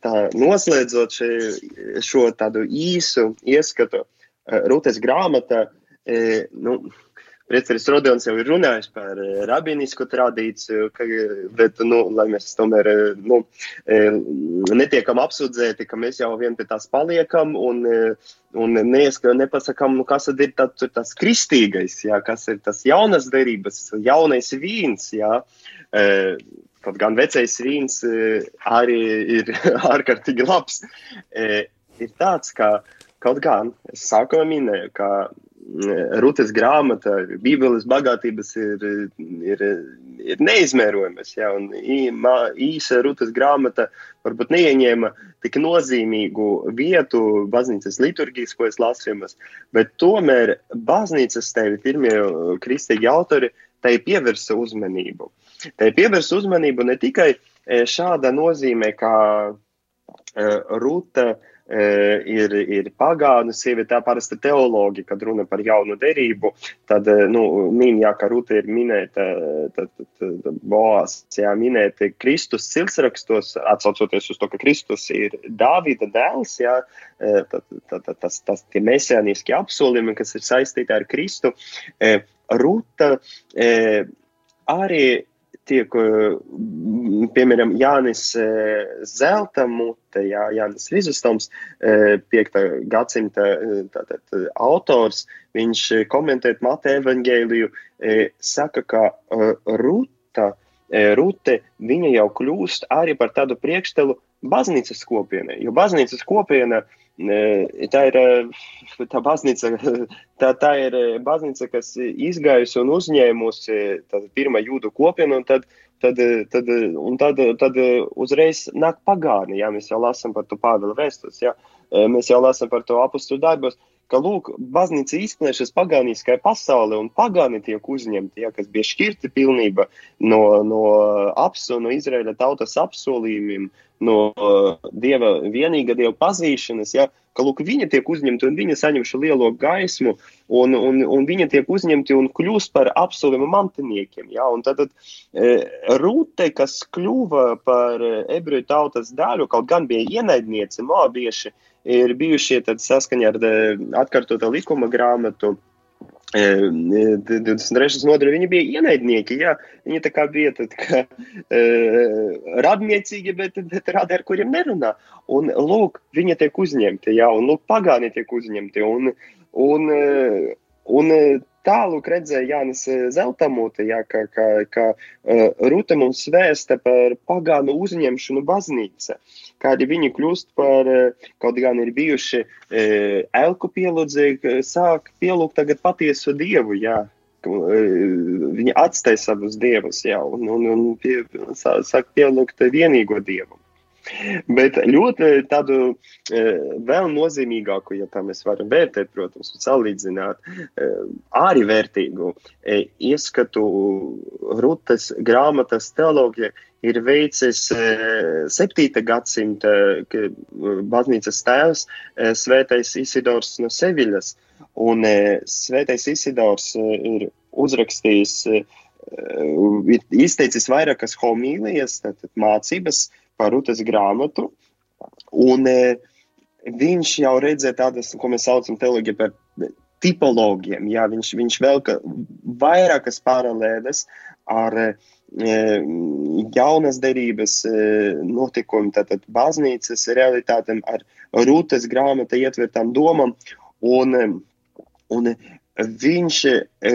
tā noslēdzot še, šo tādu īsu ieskatu e, Rūtes grāmatā, nu, Priesteris Rodions jau ir runājis par eh, rabinisku tradīciju, ka, bet, nu, lai mēs tomēr eh, nu, eh, netiekam apsūdzēti, ka mēs jau vien pie tās paliekam un, un neieska, nepasakam, nu, kas tad ir tā, tas kristīgais, jā, kas ir tas jaunas derības, jaunais vīns, jā. Kaut gan vecais vīns arī ir ārkārtīgi labs. Ir tāds, ka kaut gan es sākumā minēju, ka Rūtas grāmata, Bībeles bagātības ir, ir, ir neizmērojamas. Ja, īsa Rūtas grāmata varbūt neieņēma tik nozīmīgu vietu baznīcas liturgiskos lasījumus, bet tomēr baznīcas tevi pirmie kristīgi autori tai pievērsa uzmanību. Tai pievērsa uzmanību ne tikai eh, šāda nozīmē, kā eh, Rūta e, ir, ir pagānu sieviete, tā parasta teoloģija, kad runa par jaunu derību, tad, e, nu, min, jā, ka Rūta ir minēta, tad, tad Boās, jā, minēta Kristus silsrakstos, atsaucoties uz to, ka Kristus ir Dāvida dēls, jā, tad, tad, tad tas, tas tie mesianiskie apsolījumi, kas ir saistīti ar Kristu. Rūta arī tiek, piemēram, Jānis Zelta mute, jā, Jānis Rizustoms, 5. gadsimta tātad, autors, viņš komentēt Mata evangēliju, saka, ka Ruta, Rute, viņa jau kļūst arī par tādu priekštelu baznīcas kopienai, jo baznīcas kopiena tā ir tā baznīca, tā, tā ir baznīca, kas izgājusi un uzņēmusi pirmā jūdu kopienu, tad, tad, tad, tad, tad uzreiz nāk pagāni, jā, mēs jau lasām par to Pāvila vēstus, jā, mēs jau lasām par to apustu darbos, ka, lūk, baznīca izplešas pagāniskai pasaulē, un pagāni tiek uzņemti, ja, kas bija šķirti pilnība no, no apsu, no Izraēla tautas apsolījumiem, no uh, Dieva vienīga Dieva pazīšanas, ja, ka, lūk, viņi tiek uzņemti un viņi saņem šo lielo gaismu, un, un, un viņi tiek uzņemti un kļūst par apsolījumu mantiniekiem, ja, un tad, tad e, Rūte, kas kļuva par ebreju tautas daļu, kaut gan bija ienaidniece, moabieši, ir bijušie saskaņā ar atkārtotā likuma grāmatu. 23. nodaļa viņi bija ienaidnieki. Jā. Viņi tā kā bija tā kā, e, radniecīgi, bet, bet radi, ar kuriem nerunā. Un, lūk, viņi tiek uzņemti, jā, un, lūk, pagāni tiek uzņemti. Un, un, un tālāk redzēja Jānis Zeltamūte, jā, ka, ka, ka uh, Rūta mums vēsta par pagānu uzņemšanu baznīca. Kādi viņi kļūst par, kaut gan ir bijuši elku pielūdzēji, sāk pielūgt tagad patiesu dievu, jā. Viņi atstāja savus dievus, jā, un, un, un pie, sāk pielūgt vienīgo dievu. Bet ļoti tādu e, vēl nozīmīgāku, ja tā mēs varam vērtēt, protams, un salīdzināt, e, arī vērtīgu e, ieskatu Rutes grāmatas teoloģija ir veicis 7. gadsimta baznīcas tēvs Svētais Isidors no Seviļas. Un Svētais Isidors ir uzrakstījis, ir izteicis vairākas homīlijas, tātad mācības, par Rūtas grāmatu. Un e, viņš jau redzēja tādas, ko mēs saucam teoloģiju par tipologiem. Jā, viņš, viņš vēl ka vairākas paralēles ar e, jaunas derības e, notikumiem, tātad baznīcas realitātēm, ar Rūtas grāmata ietvertām domām. Un, e, un viņš e,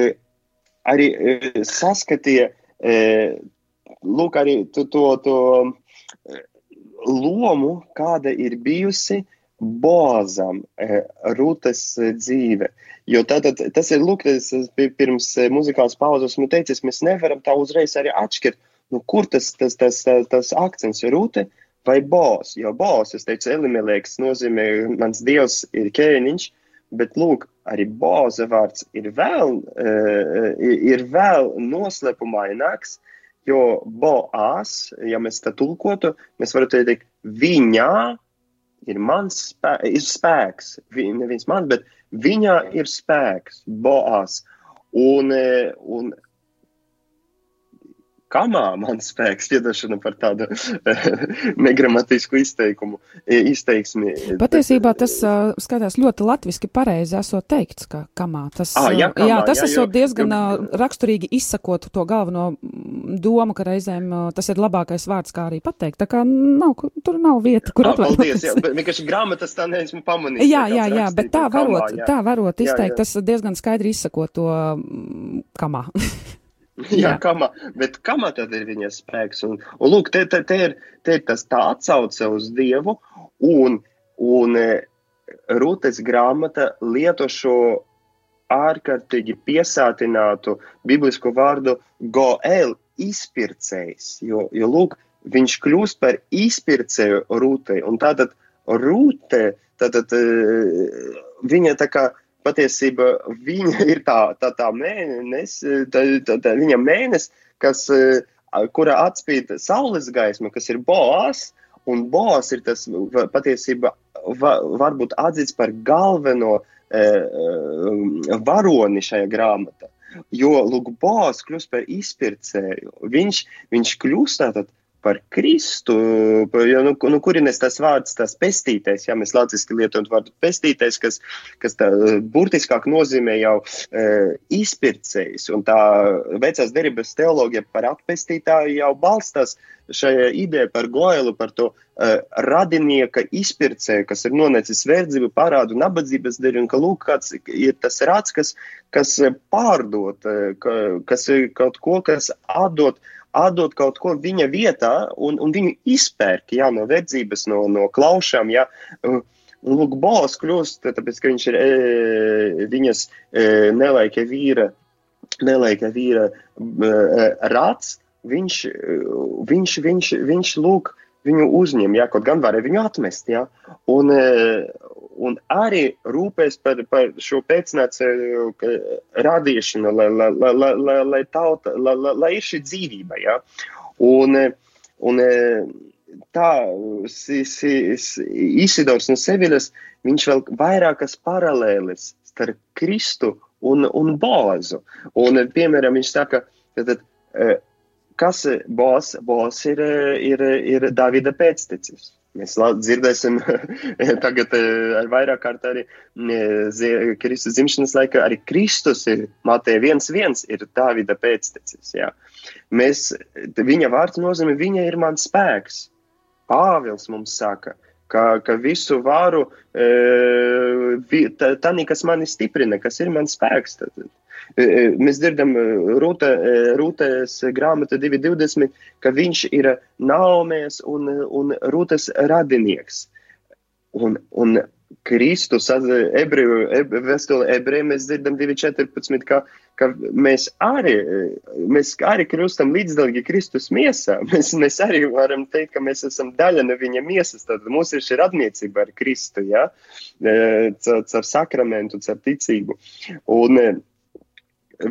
arī e, saskatīja, e, lūk, arī to, to, to lomu, kāda ir bijusi Bozam, eh, Rūtas eh, dzīve. Jo tātad tas ir, lūk, tas pirms eh, muzikālas pauzes man teicis, mēs nevaram tā uzreiz arī atšķirt, nu, kur tas, tas, tas, tas, tas akcents ir Rūte vai Bos. Jo Bos, es teicu, Elimelēks nozīmē, mans dievs ir ķēniņš, bet, lūk, arī Boza vārds ir vēl, ir vēl noslēpumaināks, Jo boās, ja mēs tā tulkotu, mēs varētu teikt, viņā ir mans spē, ir spēks. Vi, neviens man, bet viņā ir spēks, boās. Un, e, un kamā man spēks, iedošana par tādu negramatisku izteikumu, izteiksmi. Patiesībā tas uh, skatās ļoti latviski pareizi esot teikts, ka kamā. Tas, ah, jā, kamā, jā, tas jā, esot diezgan uh, raksturīgi izsakot to galveno domu, ka reizēm uh, tas ir labākais vārds, kā arī pateikt. Tā kā nav, tur nav vieta, kur ah, paldies, jā, atvainoties. bet vienkārši grāmatas tā neesmu pamanījis. Jā, jā, jā, bet tā rakstītu kamā, varot, jā. tā varot Jā, izteikt, jā. tas diezgan skaidri izsakot to mm, kamā. Jā, Jā. kamā, bet kamā tad ir viņa spēks? Un, un lūk, te, te, te, ir, te ir tas tā atsauce uz Dievu, un, un e, Rūtes grāmata lieto šo ārkārtīgi piesātinātu biblisku vārdu goel, izpircējs, jo, jo lūk, viņš kļūst par izpircēju Rūtei, un tātad Rūte, tātad e, viņa tā kā patiesībā viņa ir tā, tā, tā mēnesis, tā, tā, tā viņa mēnesis, kas, eh, kurā atspīd saules gaisma, kas ir boās, un Boas ir tas patiesībā va, varbūt atzīts par galveno e, e, varoni šajā grāmatā. Jo Lūk, Boas kļūst par izpircēju. Viņš, viņš kļūst tātad par Kristu, jo, nu, nu, kurienes tas vārds, tas pestītais, ja mēs latviski lietojam vārdu pestītais, kas, kas tā eh, burtiskāk nozīmē jau e, izpircējs, un tā vecās derības teoloģija par atpestītāju jau balstās šajā ideja par goelu, par to uh, radinieka izpircēju, kas ir nonecis verdzību, parādu, nabadzības dēļ, un ka lūk, kāds ir tas rāds, kas, kas pārdot, ka, kas ir kaut ko, kas atdot, atdot kaut ko viņa vietā, un, un viņu izpērk, jā, no verdzības, no, no klaušām, jā. Un lūk, Bols kļūst, tāpēc, ka viņš ir e, viņas e, nelaika vīra, nelaika vīra e, rāds, viņš, viņš, viņš, viņš lūk, viņu uzņem, jā, kaut gan varēja viņu atmest, jā, un, e, un arī rūpēs par, par šo pēcnācēju ka- radīšanu, lai, lai, lai, lai, lai, tauta, lai, lai, lai ir šī dzīvība, jā, un, e, un e, tā si, si, si, Isidors no Seviļas, viņš vēl vairākas paralēles starp Kristu un, un Boazu. Un, piemēram, viņš saka, eh, kas Boaz ir, eh, ir, ir Davida pēctecis. Mēs dzirdēsim tagad eh, ar vairāk kārt arī eh, Kristus dzimšanas laikā. Arī Kristus ir Mateja 1.1 ir Davida pēctecis. Jā. Mēs, viņa vārds nozīmē, viņa ir mans spēks. Pāvils mums saka, ka, ka visu varu e, tā, tā, kas mani stiprina, kas ir mans spēks. Tad, mēs dzirdam Rūta, Rūtas grāmata 2.20, ka viņš ir Naumēs un, un Rūtas radinieks. Un, un Kristus, ebreju, eb, vēstule ebreju, mēs dzirdam 2.14, ka, ka mēs arī, mēs arī kļūstam līdzdalīgi Kristus miesā. Mēs, mēs arī varam teikt, ka mēs esam daļa no viņa miesas. Tad mums ir šī radniecība ar Kristu, ja? Caur, sakramentu, caur ticību. Un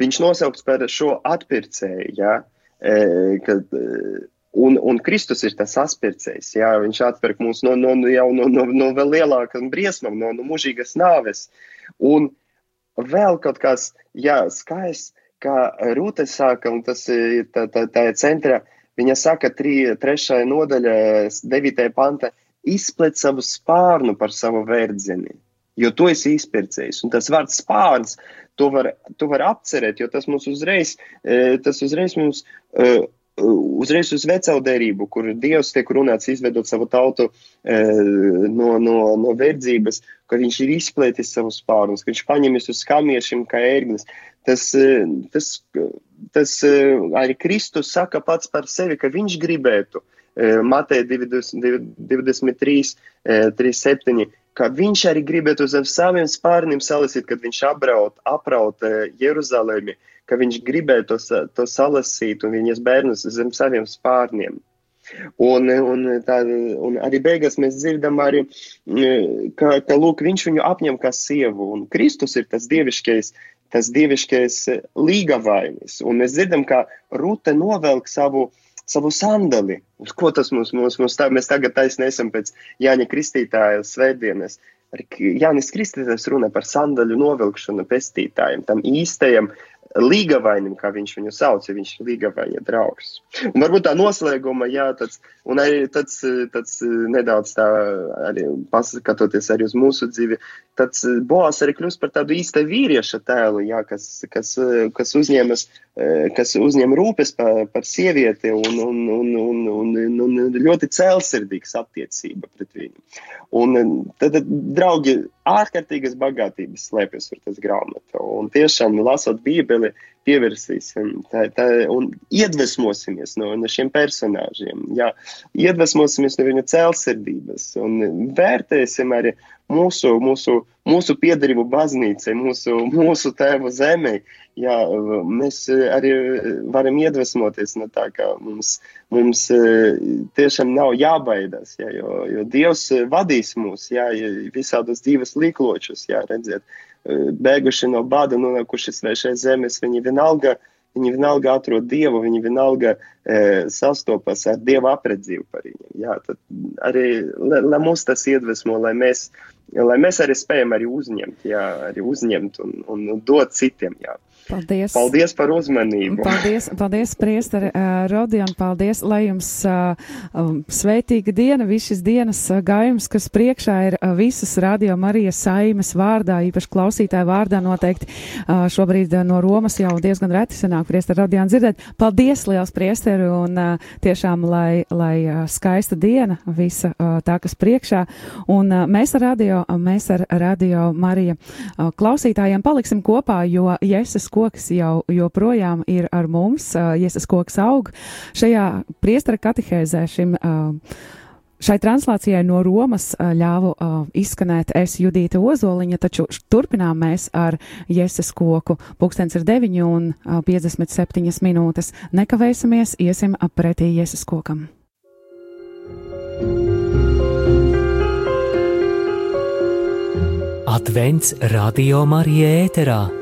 viņš nosaukts par šo atpircēju, ja? E, kad, e, Un, un Kristus ir tas atpircējs. Jā, viņš atpērk mūs no, no, no, no, no, vēl lielākām briesmām, no, no mūžīgas nāves. Un vēl kaut kas, jā, skaists, kā Rūte saka, un tas ir tā, tā, tā centra, viņa saka, tri, trešajā nodaļā, devītajā panta, izplet savu spārnu par savu verdzeni. Jo to esi izpircējis. Un tas vārds spārns, to var, to var apcerēt, jo tas mums uzreiz, eh, tas uzreiz mums eh, uzreiz uz vecaudērību, kur Dievs tiek runāts izvedot savu tautu e, no, no, no verdzības, ka viņš ir izplētis savus spārnus, ka viņš paņemis uz skamiešiem kā. Tas, e, tas, tas e, arī Kristus saka pats par sevi, ka viņš gribētu, e, Mateja 23, e, 37, ka viņš arī gribētu uz saviem spārniem salasīt, kad viņš abraut, apraut e, Jeruzalemi, ka viņš gribētu to, to salasīt un viņas bērnus zem saviem spārniem. Un, un, tā, un arī beigās mēs dzirdam, arī, mm, ka, ka lūk, viņš viņu apņem kā sievu. Un Kristus ir tas dieviškais, tas dieviškais eh, līgavainis. Un mēs dzirdam, ka Rūte novelk savu, savu sandali. Uz ko tas mums, mums, mums tā, mēs tagad taisni esam pēc Jāņa Kristītāja svētdienas. Jānis Kristītājs runā par sandaļu novilkšanu pestītājiem, tam īstajam līgavainim, kā viņš viņu sauc, ja viņš ir līgavaina draugs. Un varbūt tā noslēguma, jā, tāds, un arī tāds, tāds nedaudz tā, arī paskatoties arī uz mūsu dzīvi, tāds Boas arī kļūst par tādu īsta vīrieša tēlu, jā, kas, kas, kas uzņemas, kas uzņem rūpes par, par sievieti un, un, un, un, un, un ļoti cēlsirdīgs attiecība pret viņu. Un tad, draugi, ārkārtīgas bagātības slēpjas ar tas grāmatu. Un tiešām, lasot Bībeli, pievērsīsim tā, tā, un iedvesmosimies no, no šiem personāžiem. Jā, iedvesmosimies no viņa cēlsirdības un vērtēsim arī mūsu, mūsu, mūsu piedarību baznīcai, mūsu, mūsu tēvu zemē. Jā, mēs arī varam iedvesmoties no tā, ka mums, mums tiešām nav jābaidās, jā, jo, jo Dievs vadīs mūs jā, visādos dzīves līkločus, jā, redziet, bēguši no bada, nonākuši svešai zemes, viņi vienalga viņi vienalga atrod Dievu, viņi vienalga e, sastopas ar Dieva apredzību par viņiem. Jā, tad arī, lai, lai mūs tas iedvesmo, lai mēs, lai mēs arī spējam arī uzņemt, jā, arī uzņemt un, un dot citiem, jā. Paldies! Paldies par uzmanību! Paldies, paldies priestari uh, Rodion, paldies, lai jums uh, um, svētīga diena, viss šis dienas uh, gājums, kas priekšā ir uh, visas Radio Marijas saimes vārdā, īpaši klausītāju vārdā noteikti uh, šobrīd uh, no Romas jau diezgan reti sanāk priestari Rodion dzirdēt. Paldies, liels priestari, un uh, tiešām, lai, lai uh, skaista diena visa uh, tā, kas priekšā, un uh, mēs ar Radio, uh, mēs ar Radio Marija uh, klausītājiem paliksim kopā, jo Jēzus koks jau joprojām ir ar mums, Jēzus koks aug. Šajā priestara katehēzē šim. Šai translācijai no Romas ļāvu uh, izskanēt es Judīta Ozoliņa, taču turpinām mēs ar Jēzus koku. Pūkstens ir 9 un uh, 57 minūtes. Nekavēsimies, iesim pretī Jēzus kokam. Advents Radio Marija ēterā.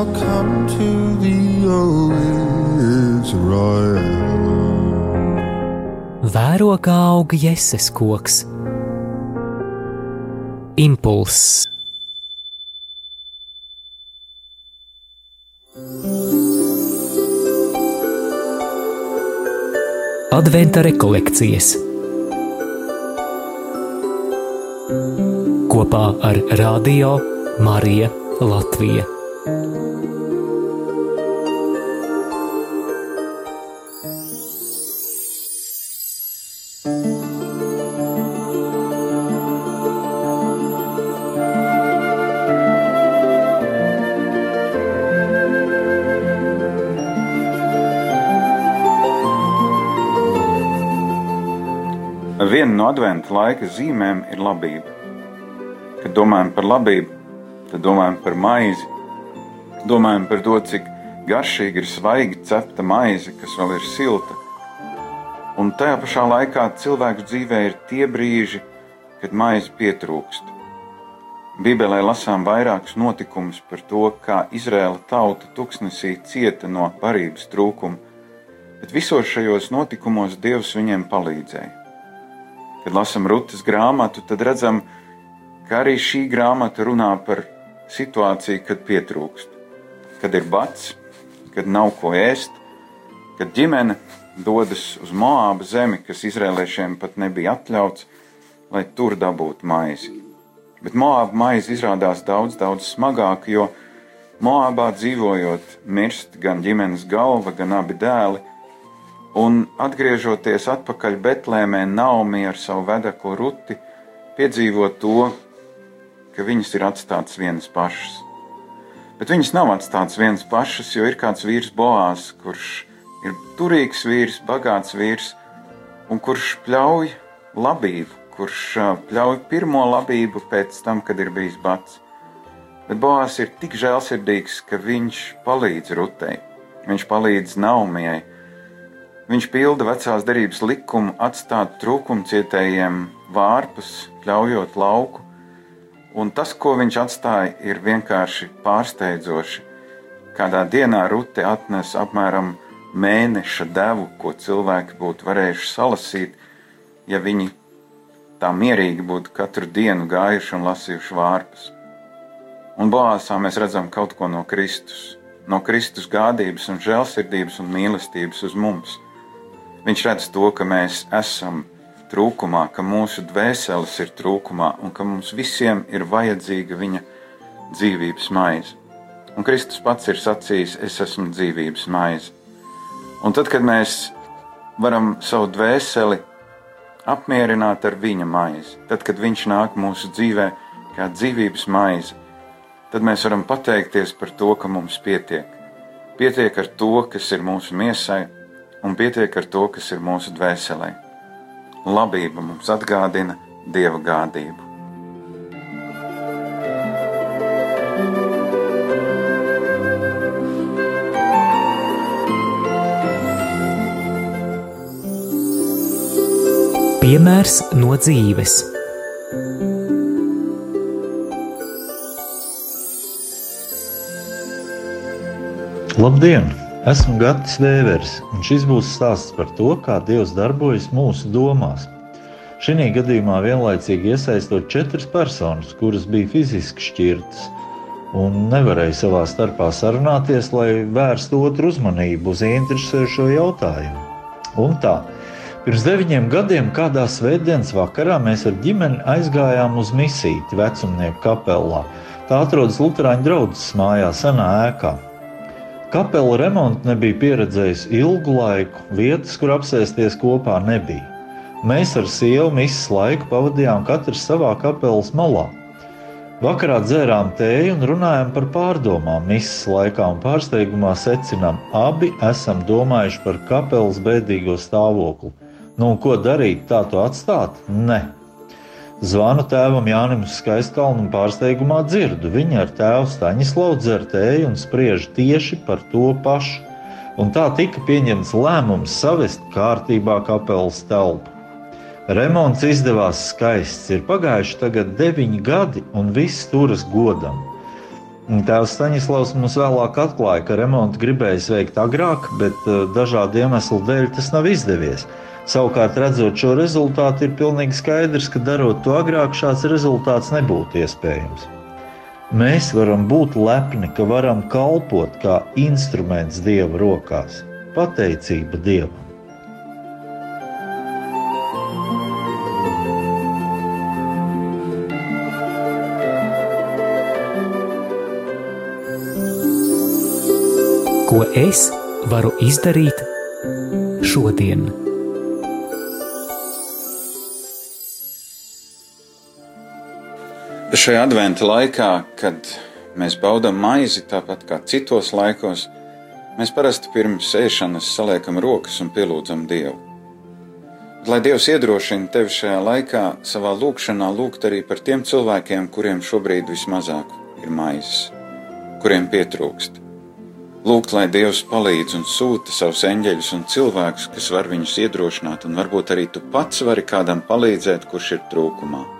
shall come to thee, O Israel. Vēro kā aug jēzus koks. Impulss. Adventa rekolekcijas kopā ar Radio Mariju Latviju. Adventa laika zīmēm ir labība. Kad domājam par labību, tad domājam par maizi, domājam par to, cik garšīgi ir svaigi cepta maize, kas vēl ir silta. Un tajā pašā laikā cilvēku dzīvē ir tie brīži, kad maize pietrūkst. Bībelē lasām vairākus notikumus par to, kā Izraēla tauta tuksnesī cieta no barības trūkuma, bet visos šajos notikumos Dievs viņiem palīdzēja. Kad lasām Rūtas grāmatu, tad redzam, ka arī šī grāmata runā par situāciju, kad pietrūkst, kad ir bats, kad nav ko ēst, kad ģimene dodas uz Moāba zemi, kas izrēliešiem pat nebija atļauts, lai tur dabūtu maizi. Bet Moāba maize izrādās daudz, daudz smagāka, jo Moābā dzīvojot, mirst gan ģimenes galva, gan abi dēli, Un atgriežoties atpakaļ Betlēmē, Naomi ar savu vedeklu ruti piedzīvo to, ka viņas ir atstātas vienas pašas. Bet viņas nav atstātas vienas pašas, jo ir kāds vīrs Boās, kurš ir turīgs vīrs, bagāts vīrs, un kurš pļauj labību, kurš pļauj pirmo labību pēc tam, kad ir bijis bats. Bet Boās ir tik žēlsirdīgs, ka viņš palīdz Rutei, viņš palīdz Naumijai. Viņš pilda vecās derības likumu atstāt trūkumcietējiem vārpus, pļaujot lauku, un tas, ko viņš atstāja, ir vienkārši pārsteidzoši. Kādā dienā Rute atnes apmēram mēneša devu, ko cilvēki būtu varējuši salasīt, ja viņi tā mierīgi būtu katru dienu gājuši un lasījuši vārpus. Un Boāsā mēs redzam kaut ko no Kristus, no Kristus gādības un žēlsirdības un mīlestības uz mums. Viņš redz to, ka mēs esam trūkumā, ka mūsu dvēseles ir trūkumā un ka mums visiem ir vajadzīga viņa dzīvības maize. Un Kristus pats ir sacījis, es esmu dzīvības maize. Un tad, kad mēs varam savu dvēseli apmierināt ar viņa maizi, tad, kad viņš nāk mūsu dzīvē kā dzīvības maize, tad mēs varam pateikties par to, ka mums pietiek. Pietiek ar to, kas ir mūsu miesai, un pietiek ar to, kas ir mūsu dvēselē. Labība mums atgādina dieva gādību. Piemērs no dzīves. Labdien! Esmu Gatis Vēvers, un šis būs stāsts par to, kā Dievs darbojas mūsu domās. Šī gadījumā vienlaicīgi iesaistot četras personas, kuras bija fiziski šķirtas un nevarēja savā starpā sarunāties, lai vērstu otru uzmanību uz interesējošo jautājumu. Un tā, pirms deviņiem gadiem, kādā svētdienas vakarā, mēs ar ģimeni aizgājām uz misiju vecumnieku kapelā. Tā atrodas Lutāņu draugas mājā, senā ēkā. Kapela remontu nebija pieredzējis ilgu laiku, vietas, kur apsēsties kopā nebija. Mēs ar sievu misijas laiku pavadījām katrs savā kapelas malā. Vakarā dzērām tēju un runājām par pārdomām misijas laikā, un pārsteigumā secinām, abi esam domājuši par kapelas bēdīgo stāvokli. Nu, ko darīt, tā to atstāt? Nē. Zvanu tēvam Jānim Skaiskalnam pārsteigumā dzirdu. Viņa ar tēvu Staņislavu dzer tēju un spriež tieši par to pašu. Un tā tika pieņemts lēmums savest kārtībā kapelas telpu. Remonts izdevās skaists. Ir pagājuši tagad deviņi gadi, un viss turas godam. Tēvs Staņislavs mums vēlāk atklāja, ka remontu gribējis veikt agrāk, bet eh, dažādu iemeslu dēļ tas nav izdevies. Savukārt, redzot šo rezultātu, ir pilnīgi skaidrs, ka darot to agrāk, šāds rezultāts nebūtu iespējams. Mēs varam būt lepni, ka varam kalpot kā instruments Dieva rokās. Pateicība Dievam! Ko es varu izdarīt šodien? Šajā adventa laikā, kad mēs baudām maizi, tāpat kā citos laikos, mēs parasti pirms ēšanas saliekam rokas un pielūdzam Dievu. Lai Dievs iedrošina tevi šajā laikā, savā lūkšanā lūgt arī par tiem cilvēkiem, kuriem šobrīd vismazāk ir maizes, kuriem pietrūkst. Lūgt, lai Dievs palīdz un sūta savus eņģeļus un cilvēkus, kas var viņus iedrošināt, un varbūt arī tu pats vari kādam palīdzēt, kurš ir trūkumā.